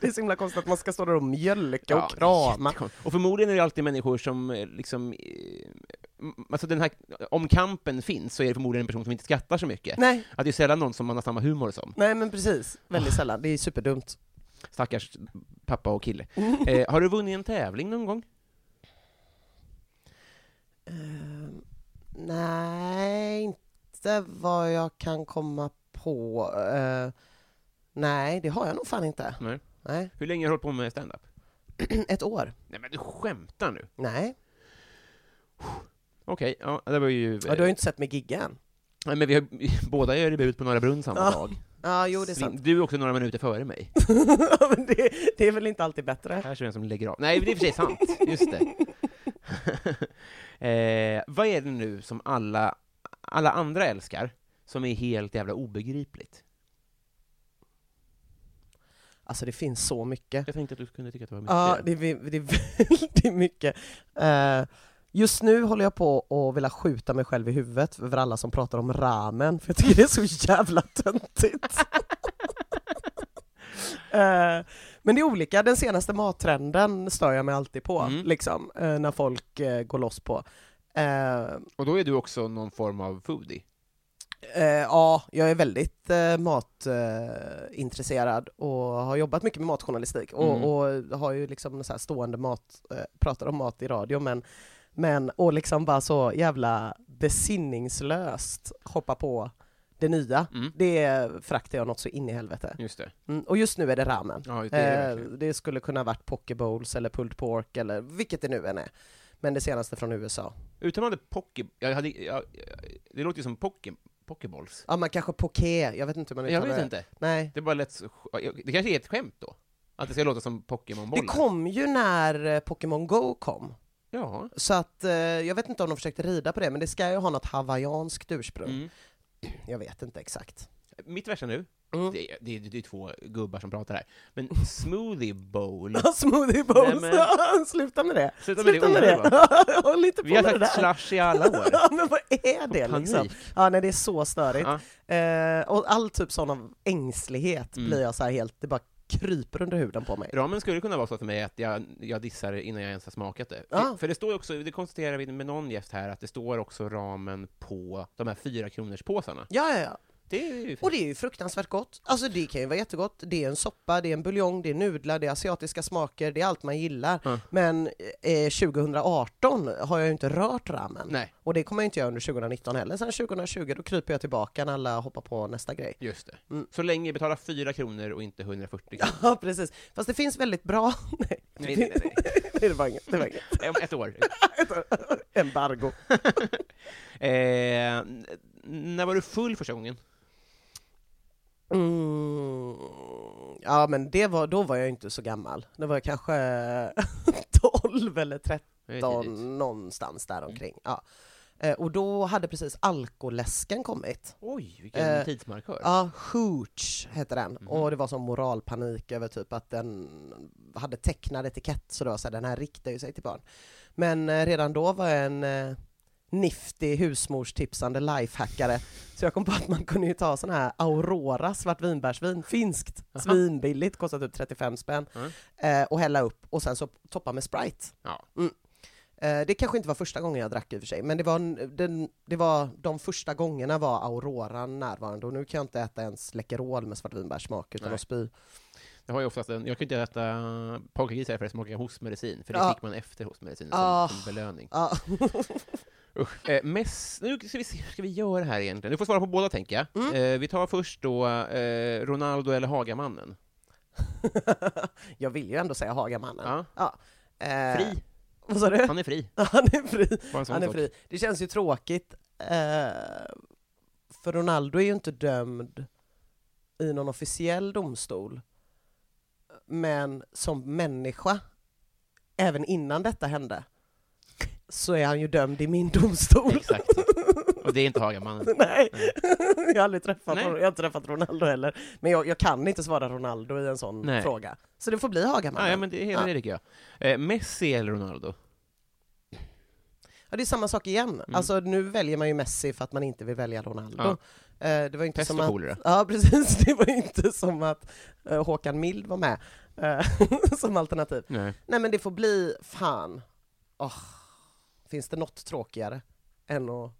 Det är så himla konstigt att man ska stå där och mjölka och krama. Och förmodligen är det alltid människor som eh, liksom, eh, alltså den här, om kampen finns så är det förmodligen en person som inte skrattar så mycket. Nej, Att det är sällan någon som man har samma humor som. nej men precis, väldigt sällan. Det är superdumt. Stackars pappa och kille. Mm. Eh, har du vunnit en tävling någon gång? Ehm, nej, inte vad jag kan komma på. Eh, nej, det har jag nog fan inte. Nej. Nej, Hur länge har du hållit på med stand-up? ett år. Nej men du skämtar nu? Nej, Okej, ja, det var ju... ja, du har ju inte sett mig gigga än. Nej, men vi har, båda gör debut på Norra Brunn samma Ja, dag. Ja, jo det är sant. Du är också några minuter före mig. Men det, det är väl inte alltid bättre? Här ser jag en som lägger av. Nej, det är i och för sig sant. Just det. eh, vad är det nu som alla, alla andra älskar, som är helt jävla obegripligt? Alltså det finns så mycket. Jag tänkte att du kunde tycka att det var mycket. Ja, det är, det är väldigt mycket. Eh, just nu håller jag på att vilja skjuta mig själv i huvudet över alla som pratar om ramen, för jag tycker det är så jävla töntigt. Eh, men det är olika, den senaste mattrenden stör jag mig alltid på, Mm. liksom, eh, när folk går loss på. Och då är du också någon form av foodie? Eh, ja, jag är väldigt eh, matintresserad och har jobbat mycket med matjournalistik och, Mm. och har ju liksom så stående mat, eh, pratar om mat i radio men, men och liksom bara så jävla besinningslöst hoppa på det nya. Mm. Det fraktar jag något så in i helvete. Just det. Mm, och just nu är det ramen. Ja, det är det Eh, det skulle kunna varit poke bowls eller pulled pork eller vilket det nu än är. Men det senaste från USA. Uttalar man det poke... Jag hade, jag, det låter ju som poke, pokeballs. Ja, man kanske poké, jag vet inte hur man Jag uttalar vet det. inte. Nej. Det bara lätt... Det kanske är ett skämt då? Att det ska låta som Pokémon-bollar? Det kom ju när eh, Pokémon Go kom. Ja. Så att, eh, jag vet inte om de försökte rida på det, men det ska ju ha något hawaiianskt ursprung. Mm. Jag vet inte exakt. Mitt värsta nu, Mm. det, är- det, det är två gubbar som pratar här, men smoothie bowl. Smoothie bowls, Nej, men- sluta med det! Sluta med det med det! Håll inte på Vi har sagt där! slush i alla år. Ja, men vad är det Panik. liksom? Ja, nej, det är så störigt. Ja. Eh, och all typ sån av ängslighet Mm. blir jag så här helt, det bara kryper under huden på mig. Ramen skulle kunna vara så för mig att jag, jag dissar innan jag ens har smakat det. Ja. För, det står också, det konstaterar vi med någon gäst här, att det står också ramen på de här fyra kronors påsarna. Ja, ja, ja. Det är. Och det är ju fruktansvärt gott. Alltså det kan ju vara jättegott. Det är en soppa, det är en buljong, det är nudlar, det är asiatiska smaker, det är allt man gillar. Ja. Men eh, 2018 har jag ju inte rört ramen. Nej, Och det kommer jag inte göra under 2019 heller. Sen 2020 då kryper jag tillbaka när alla hoppar på nästa grej. just det. Mm. Så länge betala fyra kronor och inte 140 kronor. Ja, precis. Fast det finns väldigt bra... Nej, Nej, nej, nej. nej det var inget. Det var inget. Om ett år. Embargo. Eh, när var du full första gången? Mm. Ja, men det var, då var jag inte så gammal. Det var jag kanske 12 eller 13 Det är tidigt. någonstans där omkring. Ja. Eh, och då hade precis alkoläsken kommit. Oj, vilken Eh, tidsmarkör. Ja, Hooch hette den. Mhm. Och det var som moralpanik över typ att den hade tecknad etikett, så det var så här, den här riktar ju sig till barn. Men eh, redan då var jag en eh, nifty husmorstipsande lifehackare. Så jag kom på att man kunde ju ta sån här Aurora svartvinbärsvin, finskt, Aha. svinbilligt, kostar typ 35 spänn, Mm. eh, och hälla upp och sen så toppa med Sprite. Ja. Mm. Eh, det kanske inte var första gången jag drack i och för sig, men det var, en- den, det var de första gångerna var Auroran närvarande och nu kan jag inte äta ens Läkerol med svartvinbärssmak utan Nej. att spy. Det har ju oftast en, jag kan inte äta polkagris här för att smaka hostmedicin, för det Ja. fick man efter hostmedicinen Ah. som, som belöning. Ja. Usch. Eh, mest, nu ska vi se, hur ska vi göra här egentligen? Du får svara på båda tänker jag. Mm. Eh, vi tar först då eh, Ronaldo eller Hagamannen. jag vill ju ändå säga Hagamannen. Ja. Eh, Fri. Vad sa du? Han är fri. Han är fri. Han är fri. Det känns ju tråkigt, eh, för Ronaldo är ju inte dömd i någon officiell domstol. men som människa, även innan detta hände, så är han ju dömd i min domstol. Exakt. Och det är inte Hagamannen. Nej, jag har aldrig träffat, Nej. jag har träffat Ronaldo heller. Men jag, jag kan inte svara Ronaldo i en sån Nej. fråga. Så det får bli Hagamannen. Ja, ja, men det är hela det tycker jag. Eh, Messi eller Ronaldo? Ja, det är samma sak igen. Alltså nu väljer man ju Messi för att man inte vill välja Ronaldo. Mm. Ja. Eh, det var inte Pest som att... Ja, precis. Det var inte som att eh, Håkan Mild var med eh, som alternativ. Nej. Nej, men det får bli, fan. Åh, finns det något tråkigare än att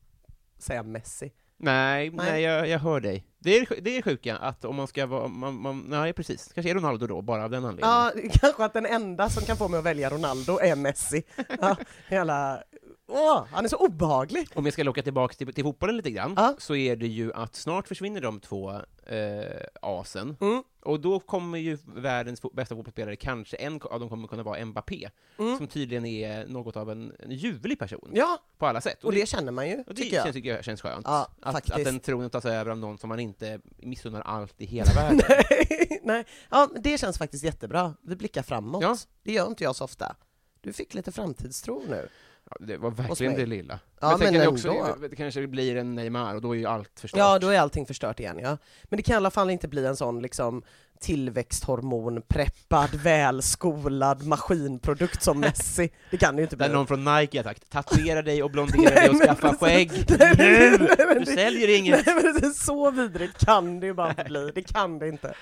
säga Messi? Nej, Nej. nej, jag, jag hör dig. Det är det är sjuka, att om man ska vara... Man, man, nej, precis. Kanske är Ronaldo då, bara av den anledningen. Ja, kanske att den enda som kan få mig att välja Ronaldo är Messi. Ja, hela... Åh, han är så obehaglig! Om jag ska locka tillbaka till, till fotbollen lite grann, Ja. så är det ju att snart försvinner de två eh, asen, Mm. och då kommer ju världens fo- bästa fotbollsspelare, kanske en av dem kommer kunna vara Mbappé, som tydligen är något av en, en ljuvlig person, Mm. Ja, på alla sätt. och det känner man ju, och det tycker jag. känns, tycker jag känns skönt. Ja, att, faktiskt. att den tronen tas över av någon som man inte missunnar allt i hela världen. Nej, nej. Ja, det känns faktiskt jättebra. Vi blickar framåt. Ja. Det gör inte jag så ofta. Du fick lite framtidstro nu. Ja, det var verkligen det lilla. Ja, men ändå. också, det kanske blir en Neymar, och då är ju allt förstört. Ja, då är allting förstört igen, ja. Men det kan i alla fall inte bli en sån liksom tillväxthormonpreppad, välskolad maskinprodukt som Messi. Det kan det ju inte bli. Där någon från Nike har sagt tatuera dig och blondera dig och men skaffa skägg nu! men Du säljer inget! Nej men det är så vidrigt kan det ju bara inte bli. Det kan det inte.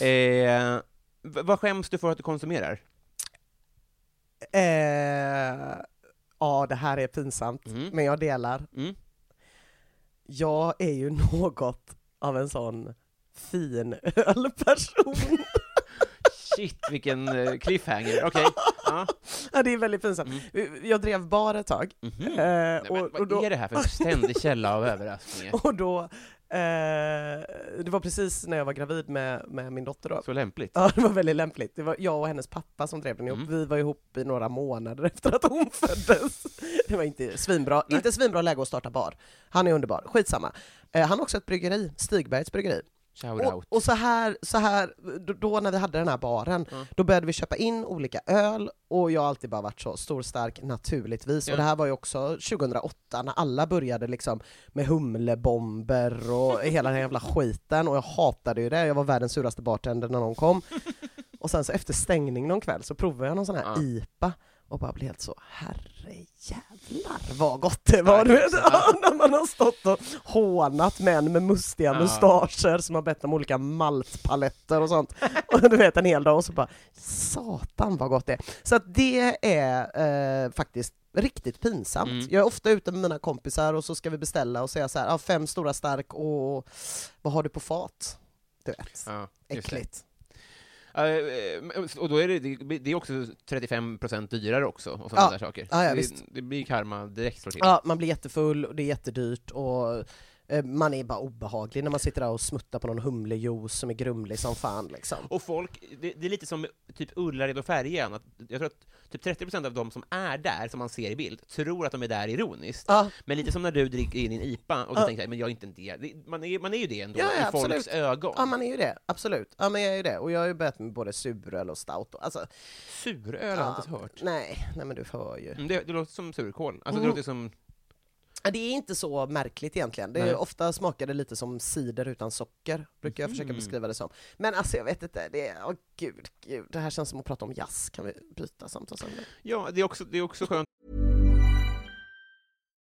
Eh, v- vad skäms du för att du konsumerar? Eh, ja, det här är pinsamt, Mm. men jag delar. Mm. Jag är ju något av en sån fin ölperson. Shit, vilken eh, cliffhanger. Okej. Ja. ja, det är väldigt pinsamt. Jag drev bar ett tag. Mhm. Eh, Nej, och, men, och vad då, är det här för ständig källa av överraskningar? och då det var precis när jag var gravid med, med min dotter då. Så lämpligt. Ja, det var väldigt lämpligt. Det var jag och hennes pappa som drev den ihop. Mm. Vi var ihop i några månader efter att hon föddes. Det var inte svinbra, inte svinbra läge att starta bar. Han är underbar, skitsamma. Eh, han har också ett bryggeri, Stigbergs bryggeri. Och, och så här, så här då, när vi hade den här baren, Ja. då började vi köpa in olika öl och jag har alltid bara varit så stor stark naturligtvis. Ja. Och det här var ju också 2008 när alla började liksom med humlebomber och hela den jävla skiten och jag hatade ju det, jag var världens suraste bartender när någon kom. Och sen så efter stängning någon kväll så provade jag någon sån här Ja. IPA och bara blev helt så, herrejävlar vad gott det var! Du vet, när man har stått och hånat män med mustiga Ja. mustascher som har bett om olika maltpaletter och sånt. Och du vet en hel dag och så bara, satan vad gott det är. Så att det är eh, faktiskt riktigt pinsamt. Mm. Jag är ofta ute med mina kompisar och så ska vi beställa och säga så här, ah, fem stora stark och vad har du på fat? Du vet, Ja, äckligt. Eh, eh, och då är det, det är också 35% dyrare också, och sådana Ja. där saker. Ja, ja, det, det blir karma direkt slår till. Ja, man blir jättefull och det är jättedyrt och man är bara obehaglig när man sitter där och smuttar på någon humlejuice som är grumlig som fan liksom. Och folk, det, det är lite som typ Ullared och Färjan, att jag tror att typ 30% av de som är där, som man ser i bild, tror att de är där ironiskt. Ja, Men lite som när du dricker in din IPA och du Ja. tänker men jag är inte en del. Man är, man är ju det ändå, Ja, ja, i folks absolut. ögon. ja, man är ju det, absolut. Ja, men jag är ju det. Och jag har ju börjat med både suröl och stout. Och, alltså, Suröl har jag inte hört. Nej, nej men du hör ju. Mm, Det, det låter som surkål. Alltså Mm. det låter som... Det är inte så märkligt egentligen. Det är, ofta smakar det lite som cider utan socker, brukar jag försöka Mhm. beskriva det som. Men alltså jag vet inte, det är, åh gud, gud, det här känns som att prata om jazz. Kan vi byta samtalsämne? Ja, det är också, det är också skönt.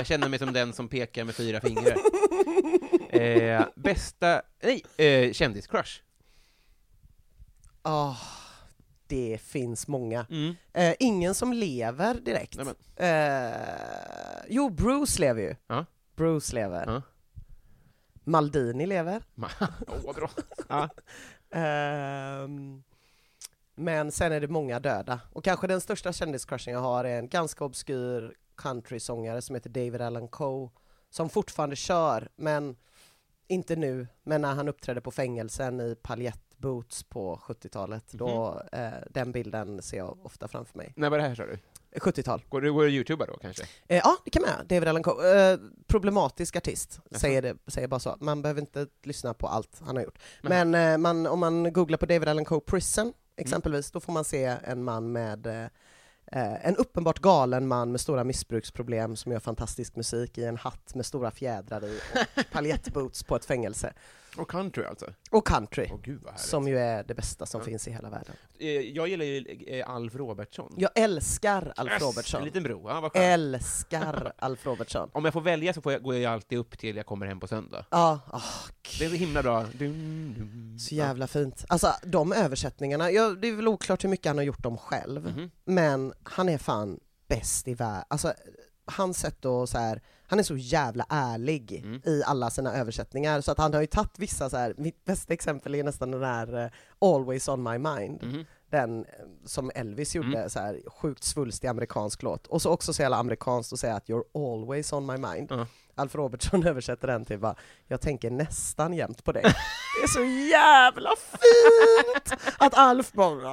Jag känner mig som den som pekar med fyra fingrar. Eh, bästa, nej, eh, kändiscrush. Ah, det finns många. Mm. Eh, ingen som lever direkt. Eh, jo, Bruce lever ju. Ja. Bruce lever. Ja. Maldini lever. Åh, bra. Ehm, men sen är det många döda. Och kanske den största kändiscrushen jag har är en ganska obskyr countrysångare som heter David Allan Coe, som fortfarande kör, men inte nu, men när han uppträdde på fängelsen i paljettboots på 70-talet, då, Mhm. eh, den bilden ser jag ofta framför mig. När var det här sa du? 70-tal. Går du, går du youtuba då kanske? Eh, ja, det kan man göra. David Allan Coe. Eh, problematisk artist, säger, det, säger bara så. Man behöver inte lyssna på allt han har gjort. Men- Men eh, man, om man googlar på David Allan Coe Prison, Mm. exempelvis, då får man se en man med eh, en uppenbart galen man med stora missbruksproblem som gör fantastisk musik i en hatt med stora fjädrar i och paljettboots på ett fängelse. Och country alltså? Och country, Åh gud som ju är det bästa som Ja. finns i hela världen. Eh, jag gillar ju eh, Alf Robertsson. Jag älskar Alf Yes! Robertsson. En liten bro, ja, vad skönt. Älskar Alf Robertsson. Om jag får välja så får jag, går jag alltid upp till jag kommer hem på söndag. Ja, ah, Det är så himla bra. Dum, dum. Så jävla fint. Alltså de översättningarna, ja, det är väl oklart hur mycket han har gjort dem själv, Mhm. men han är fan bäst i världen. Alltså hans sätt att så här, han är så jävla ärlig Mm. i alla sina översättningar, så att han har ju tagit vissa så här, mitt bästa exempel är nästan den här eh, Always on my mind, Mhm. Den eh, som Elvis gjorde, Mm. så här sjukt svulstig amerikansk låt, och så också så jävla amerikanskt att säga att you're always on my mind. Ja. Alf Robertson översätter den till bara, jag tänker nästan jämt på dig. Det är så jävla fint! Att Alf bara,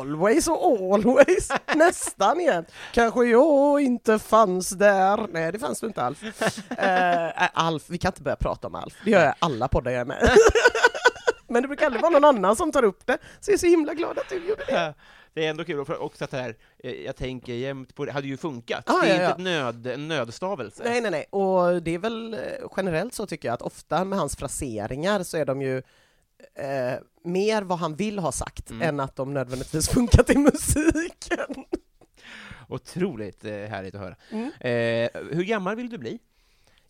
always och always, nästan jämt. Kanske jag inte fanns där. Nej, det fanns du inte Alf. Eh, äh, Alf, vi kan inte börja prata om Alf, det gör jag alla poddar jag är med. Men det brukar aldrig vara någon annan som tar upp det, så jag är så himla glad att du gjorde det. Det är ändå kul, och också att det här, eh, jag tänker jämt på det, hade ju funkat. Ah, det är ja, inte ja. ett nöd, en nödstavelse. Nej, nej, nej. Och det är väl eh, generellt så tycker jag att ofta med hans fraseringar så är de ju eh, mer vad han vill ha sagt Mm. än att de nödvändigtvis funkat i musiken. Otroligt eh, härligt att höra. Mm. Eh, hur gammal vill du bli?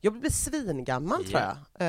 Jag vill bli svingammal tror Ja. jag.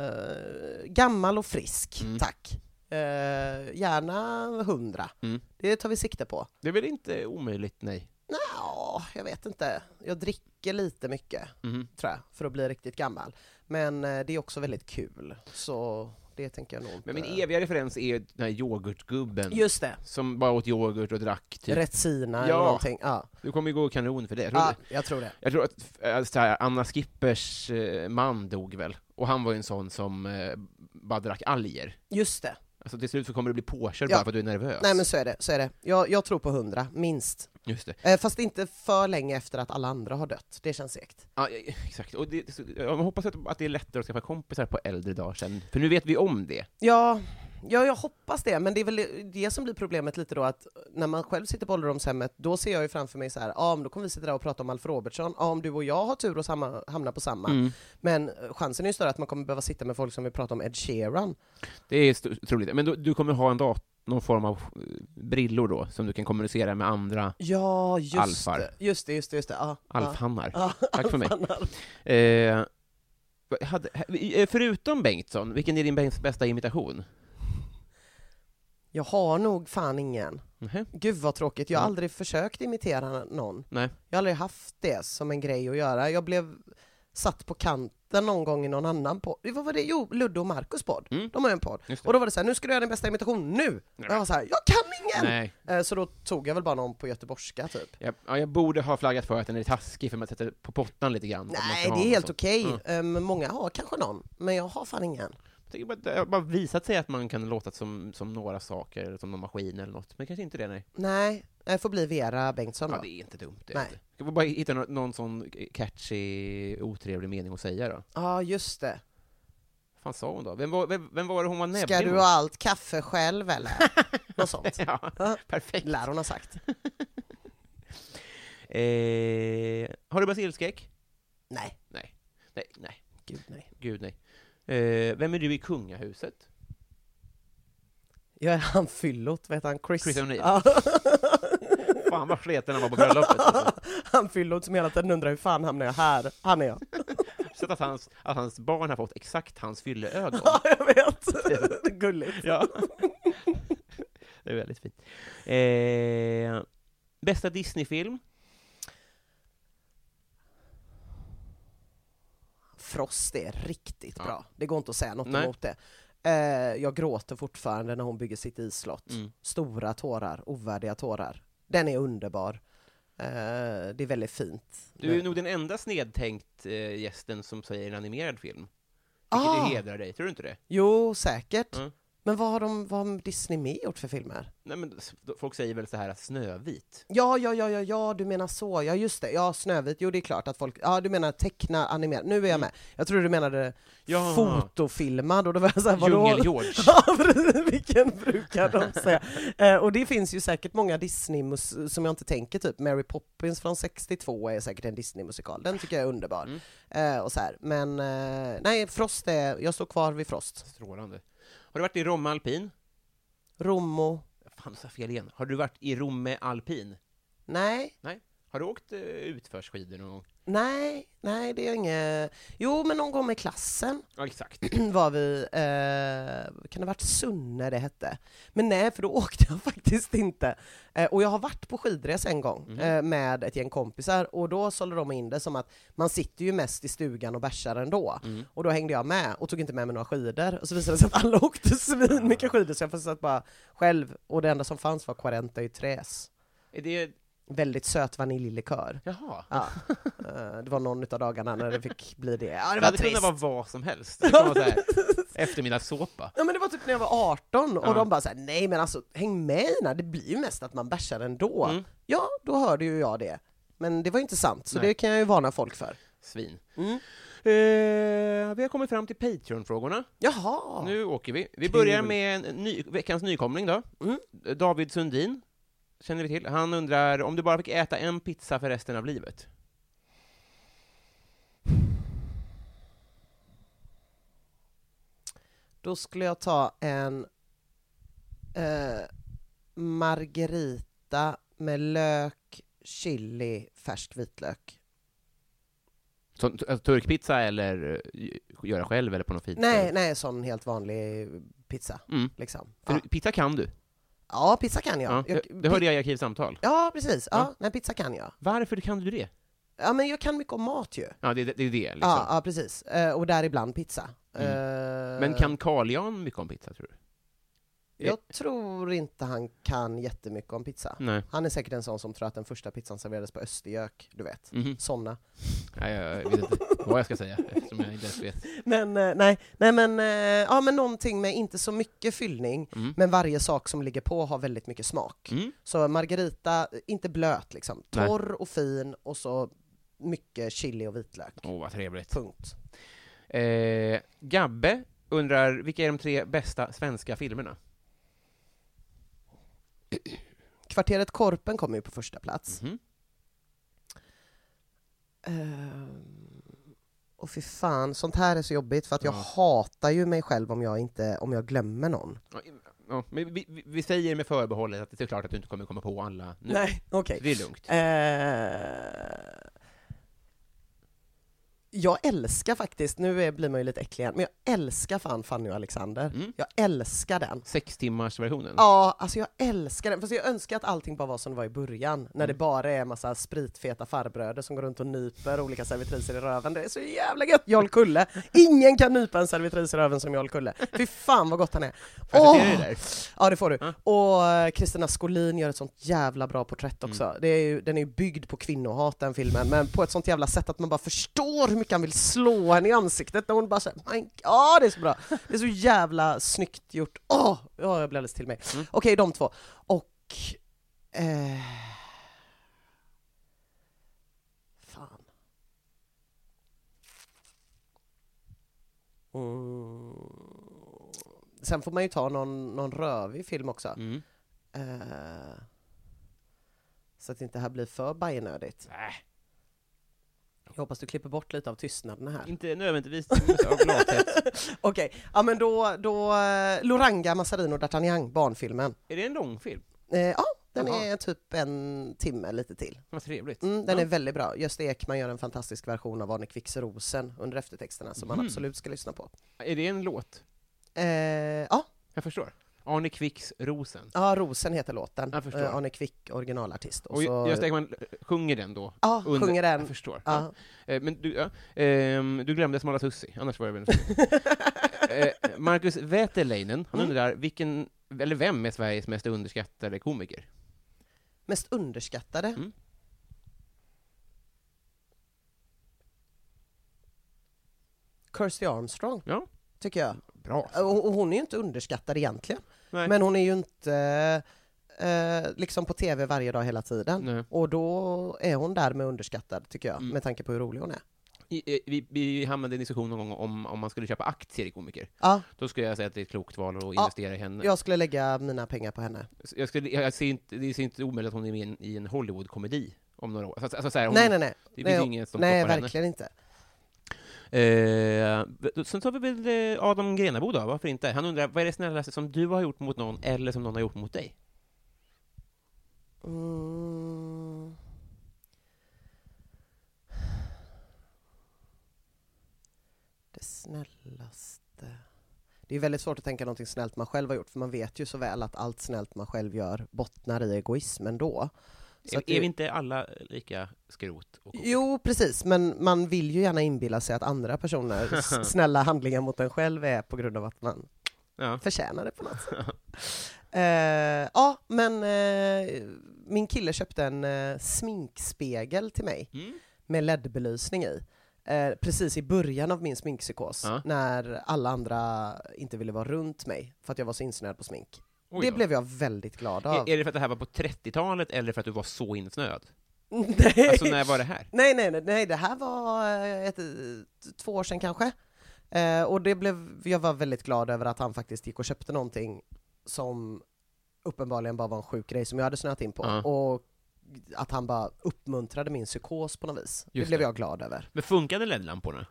Eh, gammal och frisk, Mm. tack. Eh, gärna hundra. Mm. Det tar vi sikte på. Det är väl inte omöjligt, nej? Nå, jag vet inte. Jag dricker lite mycket, Mhm. tror jag, för att bli riktigt gammal. Men eh, det är också väldigt kul, så det tänker jag nog inte. Men min eviga referens är den här yoghurtgubben, Just det, som bara åt yoghurt och drack, typ. Retsina eller någonting. Ja. Du kommer ju gå kanon för det. Jag tror, ja, jag tror det. jag tror att så här, Anna Skippers eh, man dog väl, och han var ju en sån som eh, bara drack alger. Just det. Alltså till slut så kommer du bli påkörd Ja. bara för att du är nervös. Nej men så är det, så är det. Jag, jag tror på hundra, minst. Just det. Eh, fast inte för länge efter att alla andra har dött. Det känns segt. Ja, eh, exakt. Och det, jag hoppas att, att det är lättare att skaffa kompisar på äldre dagar sen, för nu vet vi om det. Ja, ja, jag hoppas det, men det är väl det som blir problemet lite då att när man själv sitter på ålderdomshemmet, då ser jag ju framför mig så här, ja men då kommer vi sitta där och prata om Alf Robertsson, ja om du och jag har tur och samma, hamna på samma, Mm. men chansen är ju större att man kommer behöva sitta med folk som vill prata om Ed Sheeran. Det är troligt. Men du, du kommer ha en dat någon form av eh, brillor då, som du kan kommunicera med andra Ja, just Alfar. det, just det, just det, just det. Ja, alfhannar. ja. Tack för mig. Eh, hade, eh, förutom Bengtsson, vilken är din bäst- bästa imitation? Jag har nog fan ingen. Mhm. Gud vad tråkigt, jag har Mm. aldrig försökt imitera någon. Nej. Jag har aldrig haft det som en grej att göra. Jag blev satt på kanten någon gång i någon annan podd. Vad var det? Jo, Ludde och Marcus podd. Mm. De har ju en podd. Och då var det så här, nu ska du göra din bästa imitation nu! Och jag var så här, jag kan ingen! Nej. Eh, Så då tog jag väl bara någon på göteborgska typ. Jag, ja, jag borde ha flaggat för att den är taskig, för man sätter på pottan lite grann. Nej, det är helt okej. Mm. Eh, Men många har kanske någon, men jag har fan ingen. Jag bara, det har bara visat sig att man kan låta som, som några saker, eller som någon maskin eller något, men kanske inte det, nej. Nej, det får bli Vera Bengtsson Ja, då. det är inte dumt. Det Nej. Ska vi bara hitta någon, någon sån catchy, otrevlig mening att säga då? Ja, just det. Vad fan sa hon då? Vem var, vem, vem var det hon var näbbig Ska du ha allt kaffe själv eller? Något sånt. Ja, Ja, perfekt. lär hon ha sagt. Eh, har du basilskräck? Nej, Nej. Nej, nej. gud nej. Gud nej. Eh, vem är du i kungahuset? Jag är han fyllot, vad heter han? Chris? Chris O'Neill. Ja. Fan vad sleten han var på bröllopet. Alltså. han fyllot som hela tiden undrar hur fan hamnar jag här? Han är jag. Så att hans, att hans barn har fått exakt hans fylleögon. Ja, jag vet. Det är gulligt. Ja. Det är väldigt fint. Eh, bästa Disneyfilm? Frost är riktigt Ja. bra. Det går inte att säga något Nej. emot det. Eh, jag gråter fortfarande när hon bygger sitt isslott. Mm. Stora tårar, ovärdiga tårar. Den är underbar. Eh, det är väldigt fint. Du är nog den enda snedtänkt eh, gästen som säger en animerad film. Vilket Ah! hedrar dig, tror du inte det? Jo, säkert. Mm. Men vad har, de, vad har Disney mer gjort för filmer? Nej, men folk säger väl så här Snövit? Ja, ja, ja, ja, ja, du menar så. Ja, just det. Ja, Snövit. Jo, det är klart att folk... Ja, du menar teckna, animera. Nu är jag med. Jag tror du menade Mm. Ja. fotofilmad och då var jag såhär, vadå? Djungel-George. Ja, vilken brukar de säga? Eh, och det finns ju säkert många Disney-mus som jag inte tänker, typ Mary Poppins från 62 är säkert en Disney-musikal. Den tycker jag är underbar. Mm. Eh, och så här. Men eh, nej, Frost är... Jag står kvar vid Frost. Strålande. Har du varit i Romme Alpin? Romo? Fan, sa fel igen. Har du varit i Romme Alpin? Nej, Nej. Har du åkt uh, utförsskidor någon gång? nej, nej, det är inget... Jo, men någon gång med klassen. Ja, exakt. var vi, eh, kan det ha varit Sunne det hette? Men nej, för då åkte jag faktiskt inte. Eh, och jag har varit på skidresa en gång Mhm. eh, med ett gäng kompisar och då sålde de in det som att man sitter ju mest i stugan och bärsar ändå. Mm. Och då hängde jag med och tog inte med mig några skidor. Och så visade det sig att alla åkte svin mycket skidor så jag satt bara själv och det enda som fanns var Quarenta y Tres. Är det... Väldigt söt vaniljlikör. Jaha. Ja. Eh, det var någon av dagarna när det fick bli det. Ja, det Det var trist. kunnat vara vad som helst. Det så här, eftermiddagssåpa. Ja men det var typ när jag var 18 och Ja. de bara såhär, nej men alltså häng med Ina, det blir ju mest att man bärsar ändå. Mm. Ja, då hörde ju jag det. Men det var ju inte sant, så Nej. det kan jag ju varna folk för. Svin. Mm. Eh, vi har kommit fram till Patreon-frågorna. Jaha! Nu åker vi. Vi Kul. börjar med en ny, veckans nykomling då. Mm. David Sundin, känner vi till. Han undrar om du bara fick äta en pizza för resten av livet? Då skulle jag ta en eh, margarita med lök, chili, färsk vitlök. Så, alltså, turkpizza eller eh, göra själv eller på något fint Nej, nej, sån helt vanlig pizza. Mm. Liksom. För Ja. Pizza kan du? Ja, pizza kan jag. Ja, jag det, hörde jag i Arkivsamtal. Ja, precis. Ja, Ja. Nej, pizza kan jag. Varför kan du det? Ja, men jag kan mycket om mat ju. Ja, det, det, det är det liksom. Ja, ja precis. Eh, och där ibland pizza. Mm. Eh, Men kan Carl Jan mycket om pizza, tror du? Jag tror inte han kan jättemycket om pizza. Nej. Han är säkert en sån som tror att den första pizzan serverades på Östergök, du vet. Mhm. Såna. Nej, jag vet inte vad jag ska säga, eftersom jag inte ens vet. Men eh, nej, nej men, eh, ja men någonting med inte så mycket fyllning, Mm. men varje sak som ligger på har väldigt mycket smak. Mm. Så margarita, inte blöt liksom, Nej. torr och fin och så mycket chili och vitlök. Åh, vad trevligt. Punkt. Eh, Gabbe undrar, vilka är de tre bästa svenska filmerna? Kvarteret Korpen kommer ju på första plats. Mhm. Ehm, och fy fan, sånt här är så jobbigt för att jag Ja. hatar ju mig själv om jag inte, om jag glömmer någon. Ja, men vi, vi, vi säger med förbehållet att det är klart att du inte kommer komma på alla nu. Nej, okej. Det är lugnt. Eh, jag älskar faktiskt, nu är, blir man ju lite äcklig igen, men jag älskar fan Fanny och Alexander. Mm. Jag älskar den. Sex timmars versionen. Ja, alltså jag älskar den. Fast jag önskar att allting bara var som det var i början, när Mm. det bara är massa spritfeta farbröder som går runt och nyper olika servitriser i röven. Det är så jävla gött! Jarl Kulle. Ingen kan nypa en servitris i röven som Jarl Kulle. Fy fan vad gott han är. Får jag Åh! det? Ja det får du. Ja. Och eh, Kristina Skolin gör ett sånt jävla bra porträtt också. Mm. Det är ju, den är ju byggd på kvinnohat den filmen, men på ett sånt jävla sätt att man bara förstår mycket han vill slå henne i ansiktet när hon bara säger my ja det är så bra. Det är så jävla snyggt gjort. Åh, ja, jag blir alldeles till mig. Mm. Okej, de två. Och... Eh, fan. Mm. Sen får man ju ta någon, någon rövig film också. Mm. Eh, så att det inte här blir för bajenödigt. Nej, Jag hoppas du klipper bort lite av tystnaden här. inte nödvändigtvis av lathet. Okej, ja men då, då eh, Loranga, Massarino, D'Artagnan, barnfilmen. Är det en långfilm? Eh, ja, den Jaha. är typ en timme lite till. Vad trevligt. Mm, den Ja. är väldigt bra. Gösta Ekman gör en fantastisk version av Arne Kvicks Rosen under eftertexterna som man Mhm. absolut ska lyssna på. Är det en låt? Eh, ja, Jag förstår. Arne Kvicks Rosen. ja, Rosen heter låten. Jag förstår. Eh, Arne Kvick, originalartist. Och Och så, Gösta Ekman sjunger den då? ja, under- sjunger den. Jag förstår. Ja. Eh, Men du, ja, ehm, du glömde Smala Tussi, annars var det väl eh, Marcus Wäterleinen, han Mm. undrar vilken, eller vem är Sveriges mest underskattade komiker? Mest underskattade? Mm. Kirsty Armstrong, Ja. tycker jag. Bra. Och, och hon är ju inte underskattad egentligen. Nej. Men hon är ju inte eh, liksom på tv varje dag hela tiden. Nej. Och då är hon därmed underskattad, tycker jag, Mm. med tanke på hur rolig hon är. I, eh, vi, vi hamnade i en diskussion någon gång om, om man skulle köpa aktier i komiker. Ja, Då skulle jag säga att det är ett klokt val att Ja, investera i henne. jag skulle lägga mina pengar på henne. Jag skulle, jag ser inte, det ser inte omöjligt att hon är med i en, Hollywood-komedi om några år. Alltså, alltså, så här, hon, nej, nej, nej. Det finns nej, ju ingen som nej stoppar henne. verkligen inte. Eh, sen tar vi väl eh, Adam Grenabo då, varför inte? Han undrar, vad är det snällaste som du har gjort mot någon, eller som någon har gjort mot dig? Mm. Det snällaste... Det är väldigt svårt att tänka någonting snällt man själv har gjort, för man vet ju så väl att allt snällt man själv gör bottnar i egoism ändå. Så Är, att är det- vi inte alla lika skrot och Jo, precis, men man vill ju gärna inbilla sig att andra personers snälla handlingar mot en själv är på grund av att man Ja. förtjänar det på något sätt. Eh, ja, men eh, min kille köpte en eh, sminkspegel till mig Mm. med LED-belysning i. Eh, precis i början av min sminkpsykos, Ja. när alla andra inte ville vara runt mig för att jag var så insnöad på smink. Oj det då. blev jag väldigt glad av. Är, är det för att det här var på 30-talet, eller för att du var så insnöad? nej. Alltså, när var det här? nej, nej, nej, nej, det här var eh, ett, två år sedan kanske. Eh, och det blev, jag var väldigt glad över att han faktiskt gick och köpte någonting som uppenbarligen bara var en sjuk grej som jag hade snöat in på. Ja. Och att han bara uppmuntrade min psykos på något vis. det Just blev det. jag glad över. Men funkade LED-lamporna?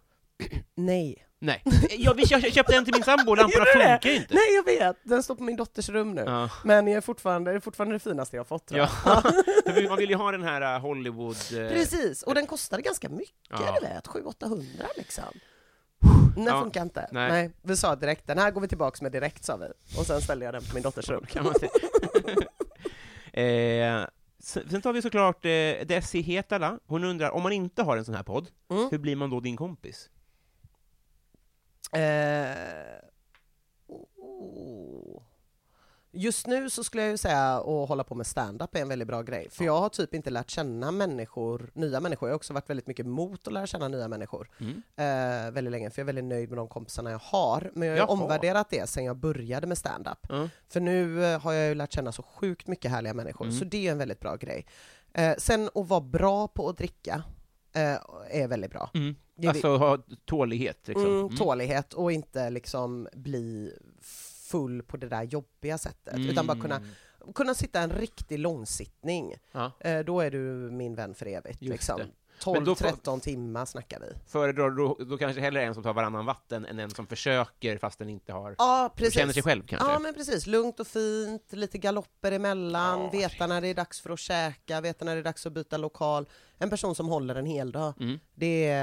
Nej. Nej. Jag, vi kö- köpte en till min sambo, lamporna funkar ju inte. Nej, jag vet! Den står på min dotters rum nu. Ja. Men jag är fortfarande, det är fortfarande det finaste jag har fått Ja. jag. Man vill ju ha den här uh, Hollywood... eh, Precis, och den kostade ganska mycket, Ja. du vet, 700-800 liksom. Den Ja, funkar inte. nej. Nej. vi sa direkt, den här går vi tillbaks med direkt sa vi. Och sen ställde jag den på min dotters rum. kan man säga. eh, sen sen tar vi såklart eh, Desi Hetala. Hon undrar, om man inte har en sån här podd, Mm. hur blir man då din kompis? Eh, oh. Just nu så skulle jag ju säga att hålla på med stand-up är en väldigt bra grej. För jag har typ inte lärt känna människor, nya människor. Jag har också varit väldigt mycket emot att lära känna nya människor. Mm. Eh, väldigt länge, för jag är väldigt nöjd med de kompisarna jag har. Men jag har Jaha. omvärderat det sen jag började med stand-up. Ja. För nu eh, har jag ju lärt känna så sjukt mycket härliga människor, Mm. så det är en väldigt bra grej. Eh, sen att vara bra på att dricka är väldigt bra. Mm. Alltså ha tålighet, liksom. Mm, Mm. tålighet och inte liksom bli full på det där jobbiga sättet, utan bara kunna, Mm. kunna sitta en riktig långsittning. Ja. Eh, då är du min vän för evigt. Liksom. Det. Men då får- 12-13 timmar snackar vi. Föredrar då, då kanske hellre en som tar varannan vatten än en som försöker fast den inte har... Ja, precis. känner sig själv kanske? Ja, men precis. Lugnt och fint, lite galopper emellan, Ja, veta när det är dags för att käka, veta när det är dags att byta lokal. En person som håller en hel dag. Mm. Det,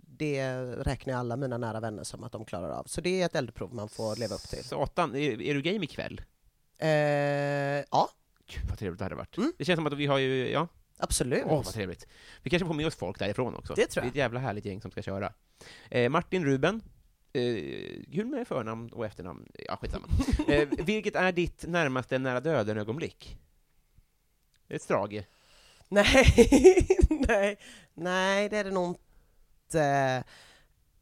det räknar jag alla mina nära vänner som att de klarar av. Så det är ett eldprov man får leva upp till. Satan, är, är du game ikväll? Eh, ja, Gud, vad trevligt det hade varit. Mm. Det känns som att vi har ju, ja, absolut. åh vad trevligt. Vi kanske får med oss folk därifrån också. Det tror jag. Det är ett jävla härligt gäng som ska köra. Eh, Martin Ruben, eh, kul med förnamn och efternamn, ja skitsamma. eh, vilket är ditt närmaste nära döden-ögonblick? Ett strage. Nej, nej, nej, det är det nog Eh,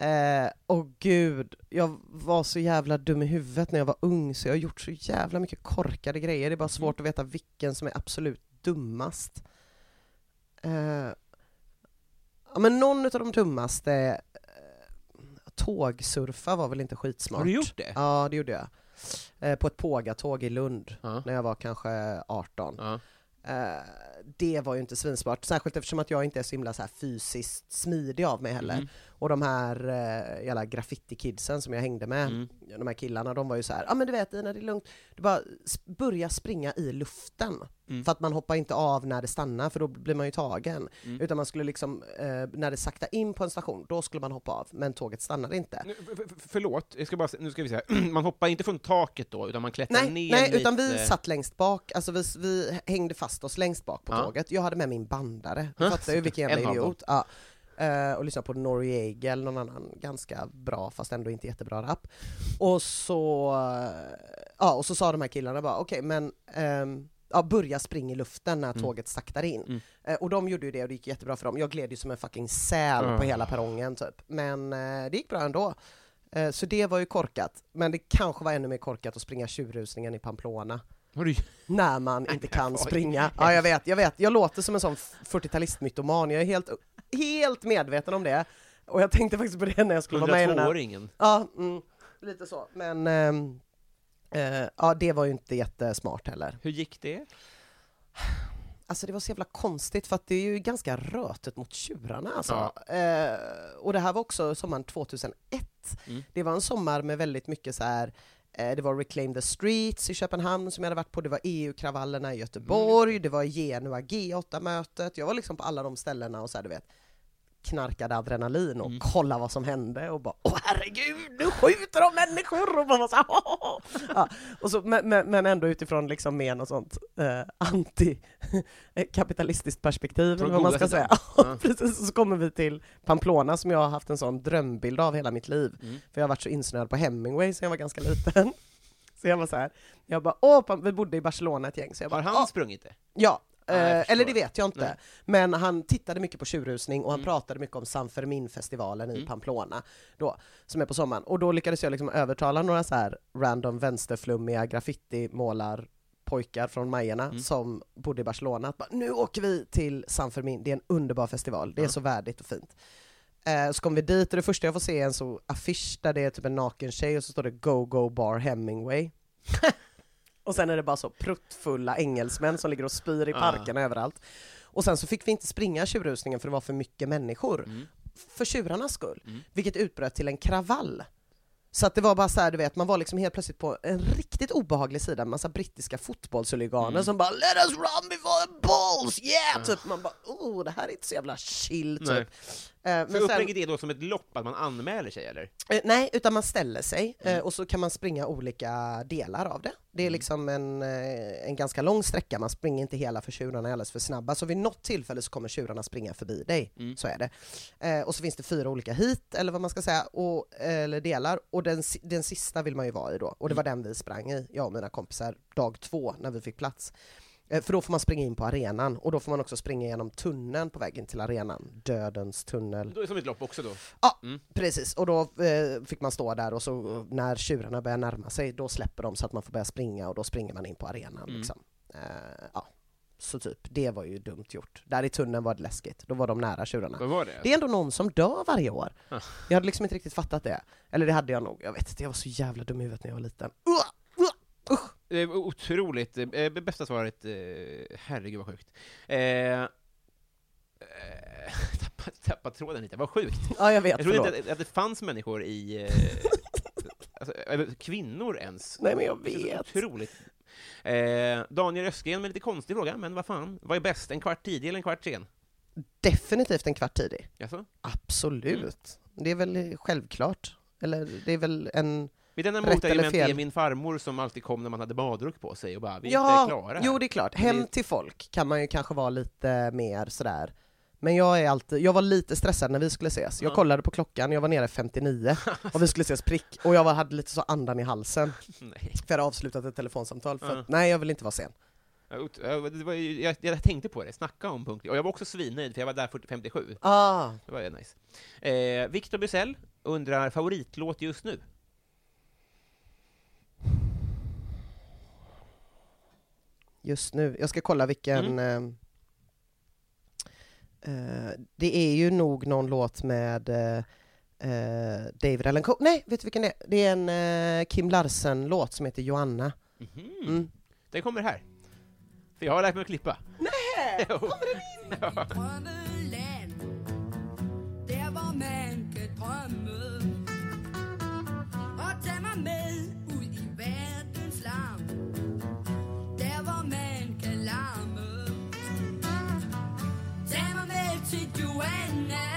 eh, och gud, jag var så jävla dum i huvudet när jag var ung så jag har gjort så jävla mycket korkade grejer. Det är bara svårt att veta vilken som är absolut dummast. Eh, ja men någon av de dummaste, eh, tågsurfa var väl inte skitsmart. Har du gjort det? Ja, det gjorde jag. Eh, på ett pågatåg i Lund, Ja. när jag var kanske 18. Ja. Eh, det var ju inte svinsmart, särskilt eftersom att jag inte är så himla så här fysiskt smidig av mig heller. Mm. Och de här uh, jävla graffiti-kidsen som jag hängde med, Mm. de här killarna, de var ju så här, ja ah, men du vet Ina det är lugnt, du bara börja springa i luften. Mm. För att man hoppar inte av när det stannar för då blir man ju tagen. Mm. Utan man skulle liksom, eh, när det saktar in på en station, då skulle man hoppa av, men tåget stannade inte. Nu, för, för, förlåt, jag ska bara, nu ska vi säga, man hoppar inte från taket då, utan man klättrar Nej, ner nej lite. utan vi satt längst bak, alltså vi, vi hängde fast oss längst bak på Ja. tåget. Jag hade med min bandare, du fattar ju vilken en jävla idiot. Ja. Eh, och lyssnade på Noriega eller någon annan ganska bra, fast ändå inte jättebra rap. Och så, eh, ja, och så sa de här killarna bara, okej men ehm, Ja, börja springa i luften när Mm. tåget saktar in. Mm. Eh, och de gjorde ju det och det gick jättebra för dem. Jag gled ju som en fucking säl Ah. på hela perrongen typ. Men eh, det gick bra ändå. Eh, så det var ju korkat. Men det kanske var ännu mer korkat att springa tjurrusningen i Pamplona du, när man inte kan springa. Ja, jag vet, jag vet. Jag låter som en sån 40-talistmytoman. Jag är helt, helt medveten om det. Och jag tänkte faktiskt på det när jag skulle vara med i den här. 102-åringen. Ja, mm, lite så. Men ehm, eh, ja, det var ju inte jättesmart heller. Hur gick det? Alltså det var så jävla konstigt för att det är ju ganska rötet mot tjurarna alltså. Ja. Eh, och det här var också sommaren 2001. Mm. Det var en sommar med väldigt mycket så här. eh, det var Reclaim the Streets i Köpenhamn som jag hade varit på, det var EU-kravallerna i Göteborg, Mm. det var Genua G8-mötet, jag var liksom på alla de ställena och så här, du vet knarkade adrenalin och Mm. kolla vad som hände och bara åh herregud, nu skjuter de människor! Och, bara så här, ja, och så, men, men, ändå utifrån liksom med något sånt eh, anti-kapitalistiskt perspektiv, Från vad man ska säga. Ja. Precis, så kommer vi till Pamplona som jag har haft en sån drömbild av hela mitt liv. Mm. För jag har varit så insnöad på Hemingway sen jag var ganska liten. Så jag var så här, jag bara åh, vi bodde i Barcelona ett gäng, så jag bara Har han åh, sprungit det? Ja, Jag eh, eller det vet jag inte. Nej. Men han tittade mycket på tjurrusning och han Mm. pratade mycket om San Fermin-festivalen i Mm. Pamplona, då, som är på sommaren. Och då lyckades jag liksom övertala några så här random vänsterflummiga graffiti-målar pojkar från Majerna Mm. som bodde i Barcelona att bara, nu åker vi till San Fermin, det är en underbar festival, det är så värdigt och fint. Eh, så kom vi dit och det första jag får se är en så affisch där det är typ en naken tjej och så står det Go Go Bar Hemingway. och sen är det bara så pruttfulla engelsmän som ligger och spyr i parkerna överallt. Och sen så fick vi inte springa tjurrusningen för det var för mycket människor. Mm. För tjurarnas skull. Mm. Vilket utbröt till en kravall. Så att det var bara så här, du vet, man var liksom helt plötsligt på en riktigt obehaglig sida, massa brittiska fotbollshuliganer Mm. som bara 'Let us run before the balls, yeah!' Typ man bara 'Oh, det här är inte så jävla chill' typ. Nej. Eh, men sen, upplägget är då som ett lopp, att man anmäler sig eller? eh, nej, utan man ställer sig eh, Mm. och så kan man springa olika delar av det. Det är Mm. liksom en, en ganska lång sträcka, man springer inte hela för tjurarna är alldeles för snabba, så vid något tillfälle så kommer tjurarna springa förbi dig. Mm. Så är det. Och så finns det fyra olika hit, eller vad man ska säga, och, eller delar, och den, den sista vill man ju vara i då, och det var den vi sprang i, jag och mina kompisar, dag två när vi fick plats. Eh, för då får man springa in på arenan, och då får man också springa genom tunneln på vägen till arenan, Dödens tunnel. Då är det som ett lopp också då? Ja, Mm. precis. Och då eh, fick man stå där och så när tjurarna börjar närma sig, då släpper de så att man får börja springa och då springer man in på arenan. Mm. Liksom. Eh, ja. Så typ, det var ju dumt gjort. Där i tunneln var det läskigt, då var de nära tjurarna. Det? Det är ändå någon som dör varje år. Ah. Jag hade liksom inte riktigt fattat det. Eller det hade jag nog, jag vet inte, jag var så jävla dum i huvudet när jag var liten. Uh, uh, usch. Eh, otroligt. Eh, bästa svaret, eh, herregud vad sjukt. Eh, eh, tappa, tappa tråden lite, vad sjukt. Ja, jag vet, Jag trodde förlåt. inte att, att det fanns människor i... Alltså, kvinnor ens. Nej, men jag vet. Otroligt. Daniel Östgren med lite konstig fråga, men vad fan, vad är bäst, en kvart tidig eller en kvart sen? Definitivt en kvart tidig. Jaså? Absolut. Mm. Det är väl självklart. Eller det är väl en... Rätt eller motargument är min farmor som alltid kom när man hade badrock på sig och bara, vi är ja, inte klara här. jo det är klart. Hem det- till folk kan man ju kanske vara lite mer sådär. Men jag är alltid, jag var lite stressad när vi skulle ses. Jag Ja. kollade på klockan, jag var nere 59 och vi skulle ses prick och jag var, hade lite så andan i halsen Nej. för jag hade avslutat ett telefonsamtal för att, nej jag vill inte vara sen. Ja, ot- ja, det var, ju- jag, jag tänkte på det, snacka om punktlig. Och jag var också svinnöjd, för jag var där 40, 57. Ah, Det var ju nice. Eh, Victor Bysell undrar favoritlåt just nu? Just nu. Jag ska kolla vilken... Eh, eh, det är ju nog någon låt med eh, eh, David Allen Coe. Nej, vet du vilken det är? Det är en eh, Kim Larsen-låt som heter Joanna. Mhm. Mm. Den kommer här. För jag har lärt mig att klippa. Nej! Jo. drømmeland Der hvor med til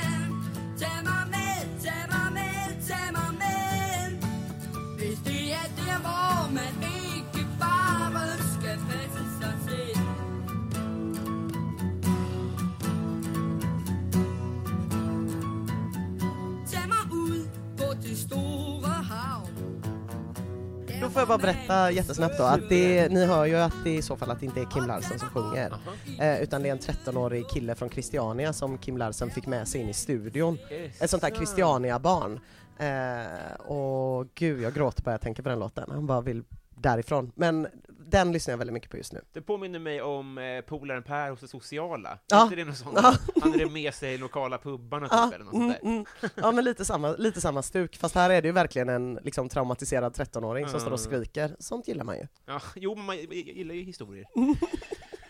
Då får jag bara berätta jättesnabbt då att det, ni hör ju att det i så fall att det inte är Kim Larsen som sjunger. Eh, utan det är en 13-årig kille från Christiania som Kim Larsen fick med sig in i studion. Ett sånt där Christiania-barn. Eh, och gud, jag gråter bara jag tänker på den låten. Han bara vill därifrån. Men den lyssnar jag väldigt mycket på just nu. Det påminner mig om eh, polaren Per hos det sociala. Ja. Inte det något sånt? Ja. Han hade med sig i lokala pubbarna typ, Ja, eller något sånt där. mm, mm. ja men lite samma, lite samma stuk, fast här är det ju verkligen en liksom, traumatiserad 13-åring som står och Mm. skriker. Sånt gillar man ju. Ja, jo, men man gillar ju historier.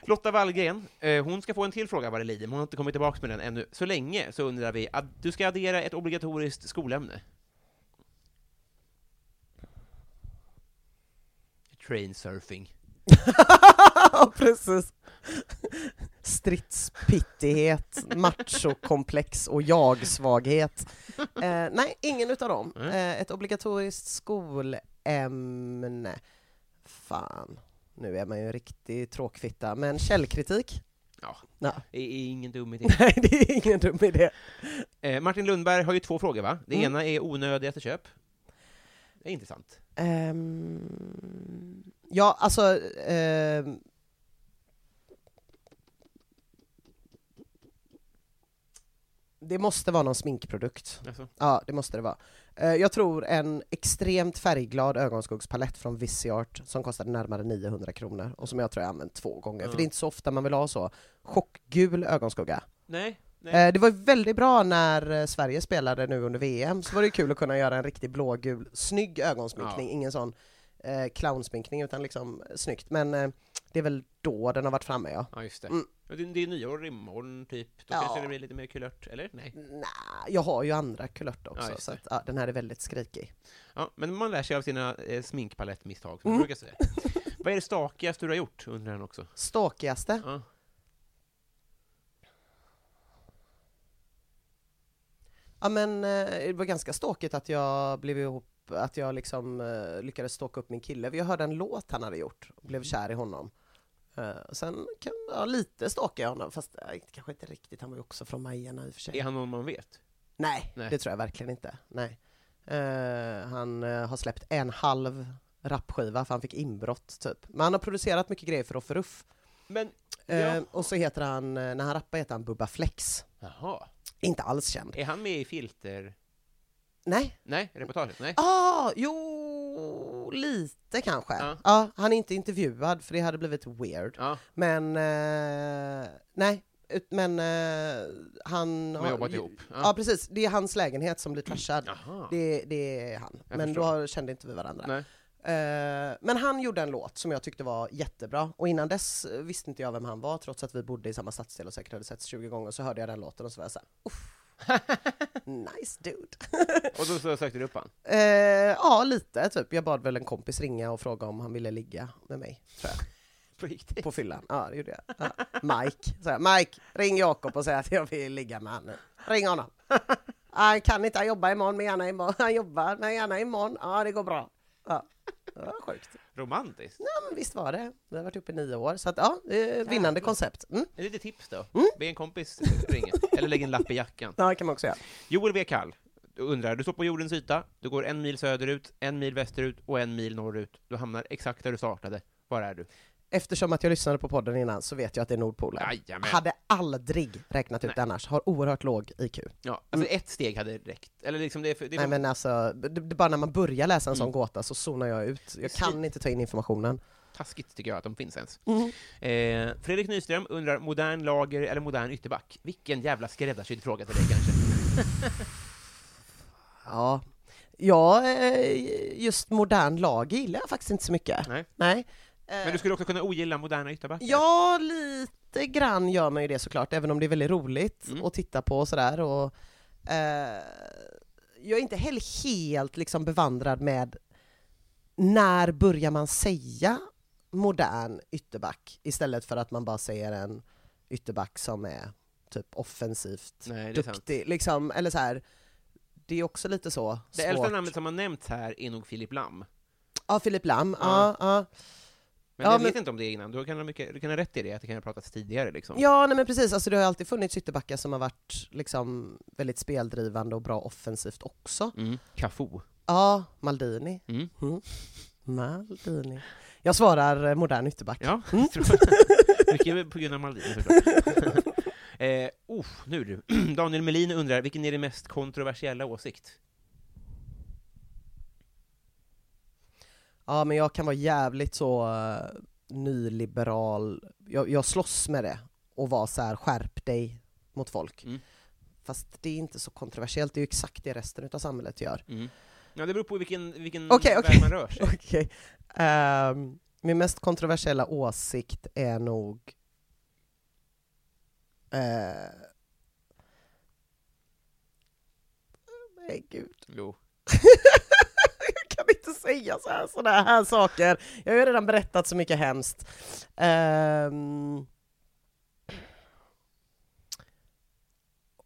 Lotta Wallgren, eh, hon ska få en till fråga vad det lider, men hon har inte kommit tillbaka med den ännu. Så länge så undrar vi, att du ska addera ett obligatoriskt skolämne. Trainsurfing. Precis. Stridspittighet, machokomplex och jag-svaghet. Eh, nej, ingen utav dem. Eh, ett obligatoriskt skolämne. Fan, nu är man ju en riktig tråkfitta, men källkritik? Ja, Ja. det är ingen dum idé. Nej, det är ingen dum idé. Eh, Martin Lundberg har ju två frågor, va? Det Mm. ena är onödigaste köp. Det är intressant. Ehm, ja, alltså... ehm, det måste vara någon sminkprodukt. Alltså. Ja, det måste det vara. Eh, jag tror en extremt färgglad ögonskuggspalett från Viseart som kostade närmare 900 kronor och som jag tror jag använt två gånger, Ja. för det är inte så ofta man vill ha så. Chockgul ögonskugga. Nej, nej. Eh, Det var väldigt bra när eh, Sverige spelade nu under VM, så var det kul att kunna göra en riktig blågul, snygg ögonsminkning, Ja. ingen sån eh, clownsminkning utan liksom eh, snyggt. Men eh, det är väl då den har varit framme ja. Ja, just det. Mm. Det, det är nyår imorgon, typ. Då Ja. kanske det blir lite mer kulört, eller? Nej. Nej, jag har ju andra kulörter också, Ja, så att, ja, den här är väldigt skrikig. Ja, men man lär sig av sina eh, sminkpalettmisstag, som Mm. brukar säga. Vad är det stakigaste du har gjort, undrar han också. Ståkigaste? Ja. Ja men eh, det var ganska ståkigt att jag blev ihop, att jag liksom eh, lyckades ståka upp min kille. Jag hörde en låt han hade gjort och blev kär i honom. Eh, sen kan ja, lite stalkade jag honom, fast kanske inte riktigt, han var ju också från Majerna i och för sig. Är han någon man vet? Nej, Nej. det tror jag verkligen inte. Nej. Eh, han eh, har släppt en halv rapskiva för han fick inbrott typ. Men han har producerat mycket grejer för Offeruff. Men, Eh, ja. och så heter han, när han rappar heter han Bubba Flex. Jaha. Inte alls känd. Är han med i Filter? Nej, Nej, reportaget? Nej. Ah, jo, lite kanske. Ja. Ja. han är inte intervjuad för det hade blivit weird. Ja, Men, eh, nej, ut- men eh, han... har jobbat ihop. Ja. precis, det är hans lägenhet som blir trashad. Jaha. Det, det är han. Jag men förstår. då kände inte vi varandra. Nej. Eh, men han gjorde en låt som jag tyckte var jättebra, och innan dess eh, visste inte jag vem han var, trots att vi bodde i samma stadsdel och säkert hade setts 20 gånger, så hörde jag den låten och så var jag såhär, nice dude. Och då så sökte du upp han? Eh, ja, lite typ. Jag bad väl en kompis ringa och fråga om han ville ligga med mig, tror jag. På riktigt? På fyllan. Ja, det gjorde jag. Ja. Mike. Så jag, Mike, ring Jakob och säg att jag vill ligga med honom. Ring honom. Han kan inte, han jobbar imorgon, men gärna imorgon. Han jobbar, men gärna imorgon. Ja, det går bra. Ja. Det var sjukt. Romantiskt? Ja, men visst var det. Vi har varit uppe i nio år, så att ja, vinnande koncept. Mm. Ett litet tips då? Mm. Be en kompis ringa, eller lägg en lapp i jackan. Ja, det kan man också göra. Joel W. Kall undrar, du står på jordens yta, du går en mil söderut, en mil västerut och en mil norrut. Du hamnar exakt där du startade. Var är du? Eftersom att jag lyssnade på podden innan så vet jag att det är Nordpolen. Jajamän. Hade aldrig räknat ut det annars, har oerhört låg IQ. Ja, alltså ett steg hade räckt. Eller liksom det är för, det är Nej för, men alltså, det, det, bara när man börjar läsa en sån Mm. gåta så zonar jag ut. Jag kan inte ta in informationen. taskigt tycker jag att de finns ens. Mm. Eh, Fredrik Nyström undrar, modern lager eller modern ytterback? Vilken jävla skräddarsydd fråga till dig kanske? Ja, ja eh, just modern lag gillar jag faktiskt inte så mycket. Nej. Nej. Men du skulle också kunna ogilla moderna ytterbackar? Ja, lite grann gör man ju det såklart, även om det är väldigt roligt Mm. att titta på och sådär. Och, eh, jag är inte heller helt liksom bevandrad med när börjar man säga modern ytterback istället för att man bara säger en ytterback som är typ offensivt Nej, duktig. Liksom, eller så här, det är också lite så Det äldsta svårt. namnet som har nämnts här är nog Filip Lam. Ja, Filip Lam. Ja. Ja, ja. Men Ja, jag men- vet inte om det är innan, du kan ha, mycket, du kan ha rätt i det, att det kan ha pratats tidigare liksom. Ja, nej men precis. Alltså, det har ju alltid funnits ytterbackar som har varit liksom, väldigt speldrivande och bra offensivt också. Mm. Cafu. Ja, Maldini. Mm. Mm. Maldini. Jag svarar eh, modern ytterback. Ja, Mm. mycket på grund av Maldini såklart. eh, oh, nu du. Daniel Melin undrar, vilken är din mest kontroversiella åsikt? Ja, men jag kan vara jävligt så eh, nyliberal. Jag, jag slåss med det och vara så här, skärp dig mot folk. Mm. Fast det är inte så kontroversiellt, det är ju exakt det resten av samhället gör. Mm. Ja, det beror på vilken, vilken värld okej. man rör sig. Okej. Ehm, min mest kontroversiella åsikt är nog... Uh, nej gud, Jo. inte säga så här, sådana här saker. Jag har ju redan berättat så mycket hemskt. Ehm,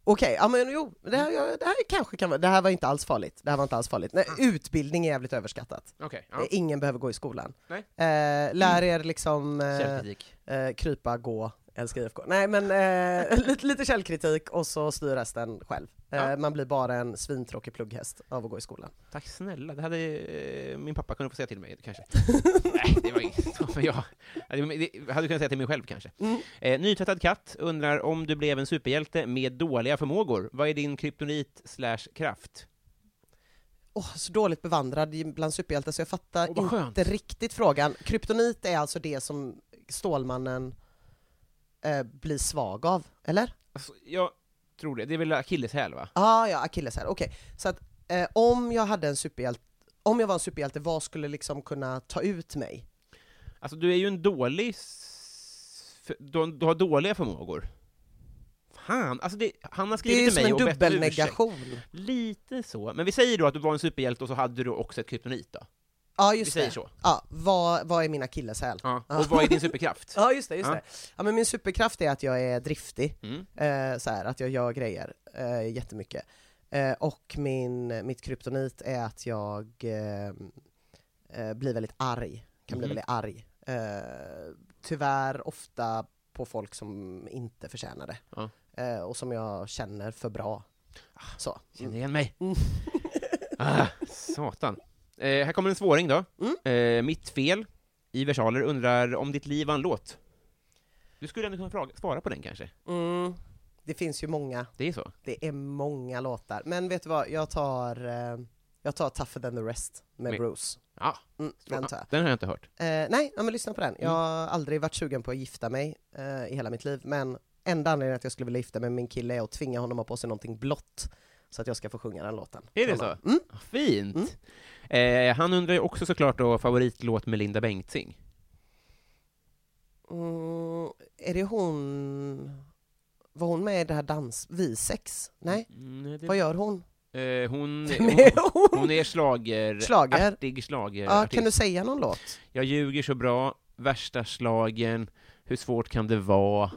Okej, ja men jo, det här, det här kanske kan vara, det här var inte alls farligt. Det här var inte alls farligt. Nej, utbildning är jävligt överskattat. Eh, ja. Ingen behöver gå i skolan. Nej. Eh, lär er liksom eh, eh, krypa, gå, älska IFK. Nej men eh, lite, lite källkritik och så styr resten själv. Eh, Ja. Man blir bara en svintråkig plugghäst av att gå i skolan. Tack snälla, det hade eh, min pappa kunnat få säga till mig kanske. Nej, det var inget så, men jag det, hade kunnat säga till mig själv kanske. Mm. Eh, nytvättad katt undrar om du blev en superhjälte med dåliga förmågor, vad är din kryptonit slash kraft? Åh, så dåligt bevandrad bland superhjältar så jag fattar skönt. inte riktigt frågan. Kryptonit är alltså det som Stålmannen eh, blir svag av, eller? Alltså, jag tror det, det är väl akilleshäl va? Ah, ja, akilleshäl, okej. Så att eh, om jag hade en superhjälte, om jag var en superhjälte, vad skulle liksom kunna ta ut mig? Alltså du är ju en dålig... Du, du har dåliga förmågor. Fan, alltså det, han har Det är ju skrivit som till mig en och bett om ursäkt. dubbelnegation. Lite så, men vi säger då att du var en superhjälte och så hade du också ett kryptonit då? Ja, Vi just säger det. så. Ja, vad, vad är min akilleshäl? Ja. Och vad är din superkraft? Ja, just det, just Ja. det. Ja, men min superkraft är att jag är driftig, Mm. eh, så här, att jag gör grejer eh, jättemycket. Eh, och min, mitt kryptonit är att jag eh, blir väldigt arg, kan bli Mhm. väldigt arg. Tyvärr ofta på folk som inte förtjänar det. Ja. Och som jag känner för bra. Så. Känner igen mig. Mm. ah, satan. Eh, här kommer en svåring då. Mm. Eh, mitt fel, i versaler, undrar om ditt liv var en låt. Du skulle ändå kunna fråga, svara på den kanske? Mm. Det finns ju många, Det är så? det är många låtar. Men vet du vad, jag tar, eh, jag tar Tougher than the rest med Med- Bruce. Ja, Mm, den tar jag. den har jag inte hört. Eh, nej, ja, men lyssna på den. Jag Mm. har aldrig varit sugen på att gifta mig eh, i hela mitt liv, men enda anledningen att jag skulle vilja gifta mig med min kille är att tvinga honom att ha på sig någonting blått, så att jag ska få sjunga den låten. Är det så? Mm. Ah, Fint! Eh, han undrar ju också såklart då favoritlåt med Linda Bengtzing. Mm, är det hon... Var hon med i det här dans... Vi-sex? Nej? Mm, det, Vad gör hon? eh, hon, hon, är hon? är slager, Schlager? ärtig slager Ja, kan du säga någon låt? Jag ljuger så bra, värsta slagen, hur svårt kan det vara?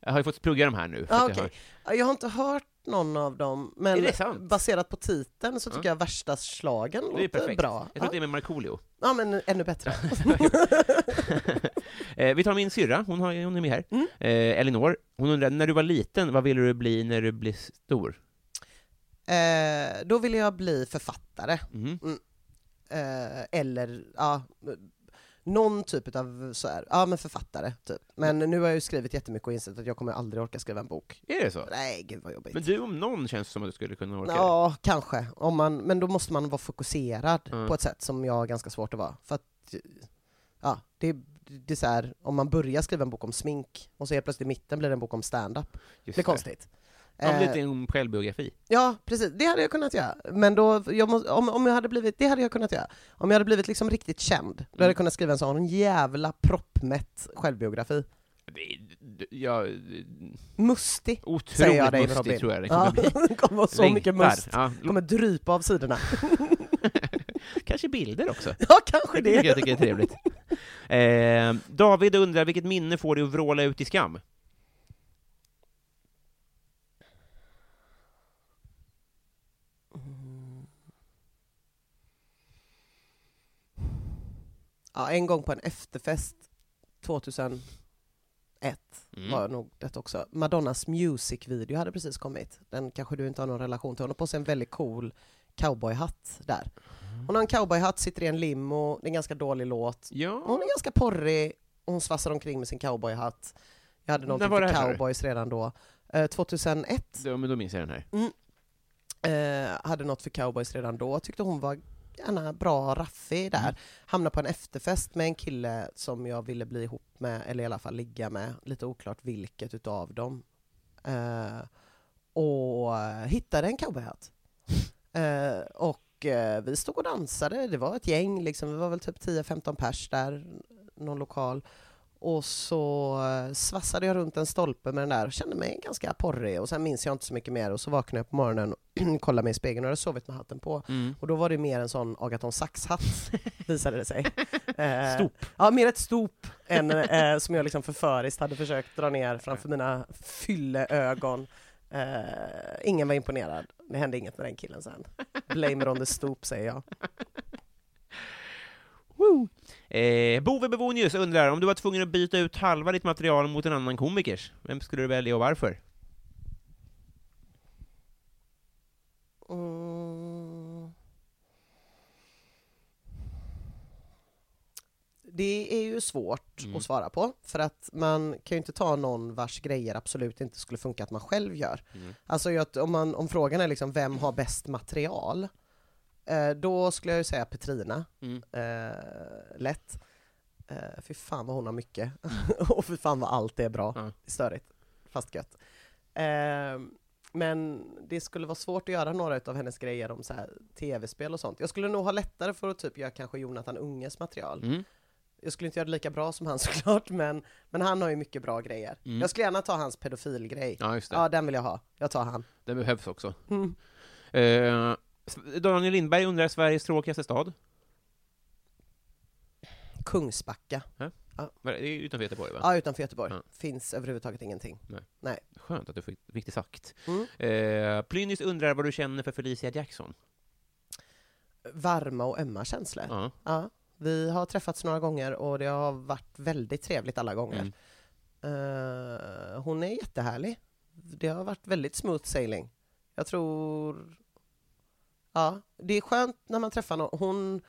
Jag har ju fått plugga de här nu. Ja, att jag. Ja, Jag har inte hört någon av dem, men baserat på titeln så tycker Ja. jag värsta slagen Det är låter perfekt. bra. Jag tror att det Ja. är med Markoolio. ja, men ännu bättre. eh, vi tar min syrra, hon, har, hon är med här. Mm. Eh, Elinor, hon undrar, när du var liten, vad ville du bli när du blir stor? Eh, då ville jag bli författare. Mhm. Eh, eller, ja, någon typ av så här, ja men författare typ. Men nu har jag ju skrivit jättemycket och insett att jag kommer aldrig orka skriva en bok. Är det så? Nej, gud vad jobbigt. Men du om någon känns som att du skulle kunna orka det. Ja, kanske. Om man, men då måste man vara fokuserad Mm. på ett sätt som jag har ganska svårt att vara. För att, ja, det, det är så här, om man börjar skriva en bok om smink, och så helt plötsligt i mitten blir det en bok om stand-up. Just Det är konstigt. Om lite en självbiografi. Ja, precis. Det hade jag kunnat göra. Men då, jag må, om, om jag hade blivit, det hade jag kunnat göra. Om jag hade blivit liksom riktigt känd, då hade Mm. jag kunnat skriva en sån jävla proppmätt självbiografi. Ja, Mustig, säger jag dig mustig Robin. tror jag det kommer Ja, bli. det kommer vara så Längtar. mycket must. Ja, kommer drypa av sidorna. kanske bilder också. Ja, kanske Det det. jag tycker är trevligt. Eh, David undrar, vilket minne får dig att vråla ut i skam? Ja, en gång på en efterfest 2001 Mm. var nog det också. Madonnas music-video hade precis kommit. Den kanske du inte har någon relation till. Hon har på sig en väldigt cool cowboyhatt där. Hon har en cowboyhatt, sitter i en limo, det är en ganska dålig låt. Ja, Hon är ganska porrig, hon svassar omkring med sin cowboyhatt. Jag hade någonting för här, du? cowboys redan då. Eh, 2001 då, men då minns jag den här. eh, hade något för cowboys redan då, tyckte hon var gärna bra raffig där. Mm. Hamnade på en efterfest med en kille som jag ville bli ihop med, eller i alla fall ligga med, lite oklart vilket utav dem. Eh, och hittade en cowboyhatt. Eh, och eh, vi stod och dansade, det var ett gäng, liksom, vi var väl typ 10-15 pers där, någon lokal. Och så eh, svassade jag runt en stolpe med den där och kände mig ganska porrig och sen minns jag inte så mycket mer och så vaknade jag på morgonen och kollade mig i spegeln och hade sovit med hatten på. Mm. Och då var det mer en sån Agaton Sax-hatt, visade det sig. Eh, Stop. Ja, mer ett stop än eh, som jag liksom förföriskt hade försökt dra ner framför mina fylleögon. Eh, ingen var imponerad. Det hände inget med den killen sen. Blame it on the stoop, säger jag. Woo. Eh, Bove Bevonius undrar, om du var tvungen att byta ut halva ditt material mot en annan komikers, vem skulle du välja och varför? Mm. Det är ju svårt Mm. att svara på, för att man kan ju inte ta någon vars grejer absolut inte skulle funka att man själv gör. Mm. Alltså om, man, om frågan är liksom vem har bäst material, då skulle jag ju säga Petrina, Mm. eh, lätt. Eh, fy fan vad hon har mycket, och fy fan vad allt är bra. Är störigt, fast gött. Eh, men det skulle vara svårt att göra några av hennes grejer om så här tv-spel och sånt. Jag skulle nog ha lättare för att typ göra kanske Jonathan Unges material. Mm. Jag skulle inte göra det lika bra som han såklart, men, men han har ju mycket bra grejer. Mm. Jag skulle gärna ta hans pedofilgrej. Ja, just det. Ja, den vill jag ha. Jag tar han. Den behövs också. Mm. Eh, Daniel Lindberg undrar, Sveriges tråkigaste stad? Kungsbacka. Vad- Det är utanför Göteborg, va? Ja, utanför Göteborg. Ja. Finns överhuvudtaget ingenting. Skönt att du fick, fick det sagt. Mm. Eh, Plynnis undrar vad du känner för Felicia Jackson? Varma och ömma känslor. Ja. Ja, vi har träffats några gånger och det har varit väldigt trevligt alla gånger. Mm. Eh, hon är jättehärlig. Det har varit väldigt smooth sailing. Jag tror... Ja, det är skönt när man träffar någon. Hon,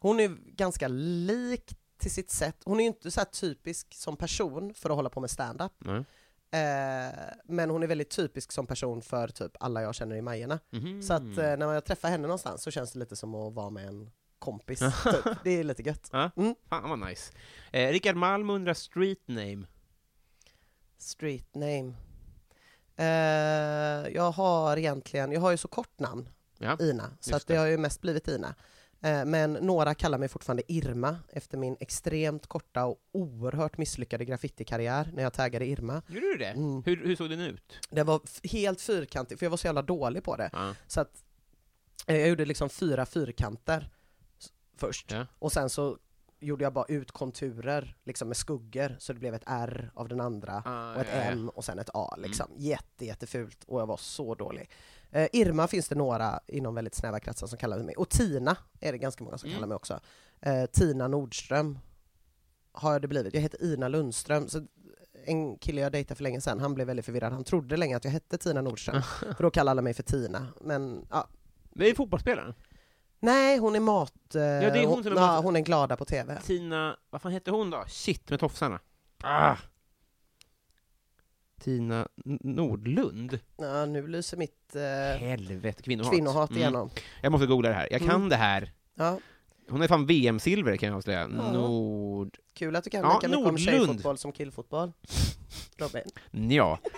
hon är ganska lik till sitt sätt. Hon är ju inte så typisk som person för att hålla på med stand-up. Nej. Eh, men hon är väldigt typisk som person för typ alla jag känner i Majerna. Mhm. Så att eh, när jag träffar henne någonstans så känns det lite som att vara med en kompis. typ. Det är lite gött. Mm. fan vad nice. Eh, Rickard Malm undrar street name. Street name. Eh, jag har egentligen, jag har ju så kort namn, Ja. Ina, så att det det. har ju mest blivit Ina. Eh, men några kallar mig fortfarande Irma efter min extremt korta och oerhört misslyckade graffitikarriär när jag taggade Irma. Gjorde du det? Mm. Hur, hur såg den ut? Det var helt fyrkantigt, för jag var så jävla dålig på det. Ja. Så att eh, jag gjorde liksom fyra fyrkanter först. Ja. Och sen så gjorde jag bara ut konturer liksom med skuggor så det blev ett R av den andra Ah, och ett ja. M och sen ett A liksom. Jätte, jättefult och jag var så dålig. Eh, Irma finns det några inom väldigt snäva kretsar som kallar mig. Och Tina är det ganska många som Mm. kallar mig också. Eh, Tina Nordström har det blivit. Jag heter Ina Lundström. Så en kille jag dejtade för länge sedan, han blev väldigt förvirrad. Han trodde länge att jag hette Tina Nordström. för då kallade alla mig för Tina. Men ja, Det är fotbollsspelaren. Nej, hon är mat... eh, det är hon som är ja, mat- hon är glada på TV. Tina, vad fan hette hon då? Shit, med tofsarna. Ah. Tina Nordlund? Ja, nu lyser mitt eh, Helvete, kvinnohat. kvinnohat Mm. igenom. Jag måste googla det här. Jag kan Mm. det här. Ja, Hon är fan VM-silver kan jag avslöja. Ja. Nord... kul att du kan Ja, lika mycket om Nordlund. tjejfotboll som killfotboll. Robin. Ja.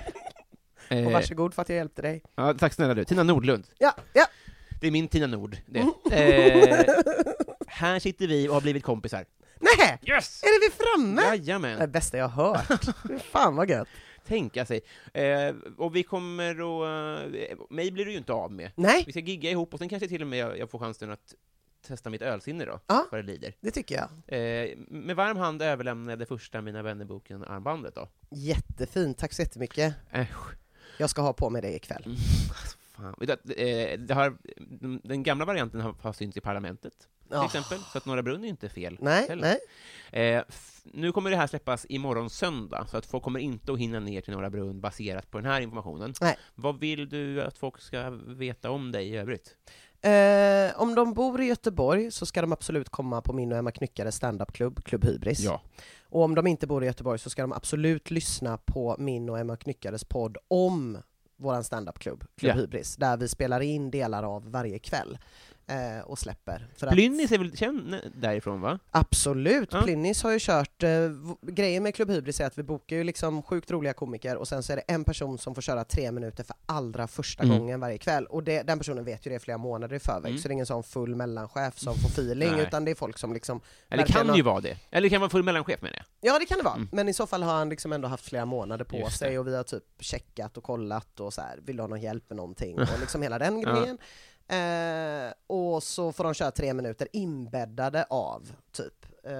Och Eh, varsågod för att jag hjälpte dig. ja, tack snälla du. Tina Nordlund. Ja, ja. Det är min Tina Nord. Det. Mm. Eh, här sitter vi och har blivit kompisar. Nej! Yes! Är det vi framme? Det är det Jajamän. bästa jag har hört. Fan vad gött. Tänka sig. Eh, och vi kommer att... Eh, mig blir du ju inte av med. Nej, Vi ska gigga ihop och sen kanske till och med jag, jag får chansen att testa mitt ölsinne då, Ja. vad det lider. det tycker jag. Eh, med varm hand det första Mina vännerboken-armbandet då. Jättefint, tack så jättemycket. Äsch. Jag ska ha på mig det ikväll. Mm, alltså, fan. Att, eh, det har, den- den gamla varianten har, har synts i Parlamentet, till Ja. exempel, så att Norra Brunn är inte fel. Nej, heller. nej. Eh, nu kommer det här släppas imorgon söndag, så att folk kommer inte att hinna ner till Norra Brunn baserat på den här informationen. Nej. Vad vill du att folk ska veta om dig i övrigt? Eh, om de bor i Göteborg så ska de absolut komma på min och Emma Knyckares standupklubb, Klubb Hybris. Ja. Och om de inte bor i Göteborg så ska de absolut lyssna på min och Emma Knyckares podd om våran standupklubb, Klubb Ja. Hybris, där vi spelar in delar av varje kväll eh, och släpper. För Plynnis är väl känd därifrån, va? Absolut, Ja. Plynnis har ju kört, eh, grejen med Klubb Hybris är att vi bokar ju liksom sjukt roliga komiker och sen så är det en person som får köra tre minuter för allra första Mm. gången varje kväll och det, den personen vet ju det flera månader i förväg Mm. så det är ingen sån full mellanchef som får feeling Nej. utan det är folk som liksom Eller kan har- ju vara det. Eller det kan vara full mellanchef menar jag. Ja det kan det vara, Mm. men i så fall har han liksom ändå haft flera månader på Just sig det. och vi har typ checkat och kollat och så här, vill du ha någon hjälp med någonting? Och liksom hela den Ja. Eh, och så får de köra tre minuter inbäddade av, typ. Eh,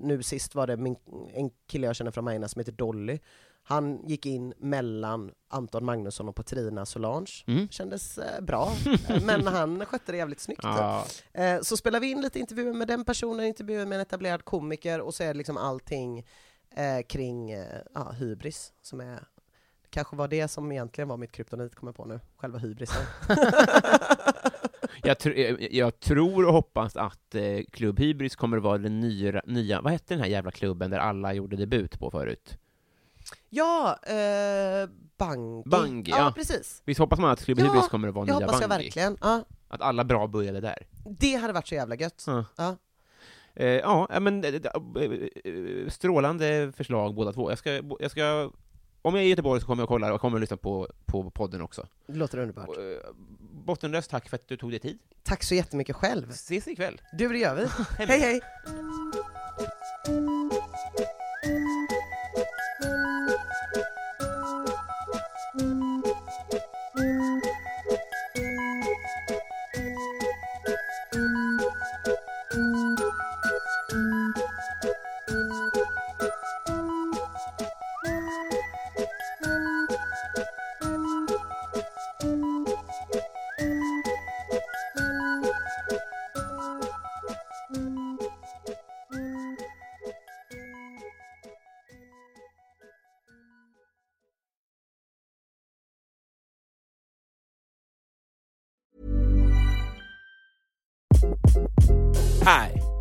nu sist var det min, en kille jag känner från Majorna som heter Dolly. Han gick in mellan Anton Magnusson och Petrina Solange. Mm. Kändes eh, bra, men han skötte det jävligt snyggt. Ja. Eh, så spelar vi in lite intervjuer med den personen, intervjuer med en etablerad komiker och så är det liksom allting eh, kring eh, ja, hybris som är kanske var det som egentligen var mitt kryptonit, kommer på nu. Själva hybrisen. Jag, tr jag, jag tror och hoppas att eh, Klubb Hybris kommer att vara den nya, nya, vad hette den här jävla klubben där alla gjorde debut på förut? ja, eh, Bangi. Bangi, ja. ja. precis. Visst hoppas man att Klubb Ja, Hybris kommer att vara nya hoppas jag Bangi? verkligen. Ja, Att alla bra började där? det hade varit så jävla gött. Ja. Ja. Eh, ja, ja, men eh, eh, eh, strålande förslag båda två. Jag ska, jag ska, om jag är i Göteborg så kommer jag att kolla och kommer att lyssna på, på podden också. Det låter underbart. Och, eh, Bottenlöst tack för att du tog dig tid. Tack så jättemycket själv. Ses ikväll. Du, det gör vi. Hej. hej hej!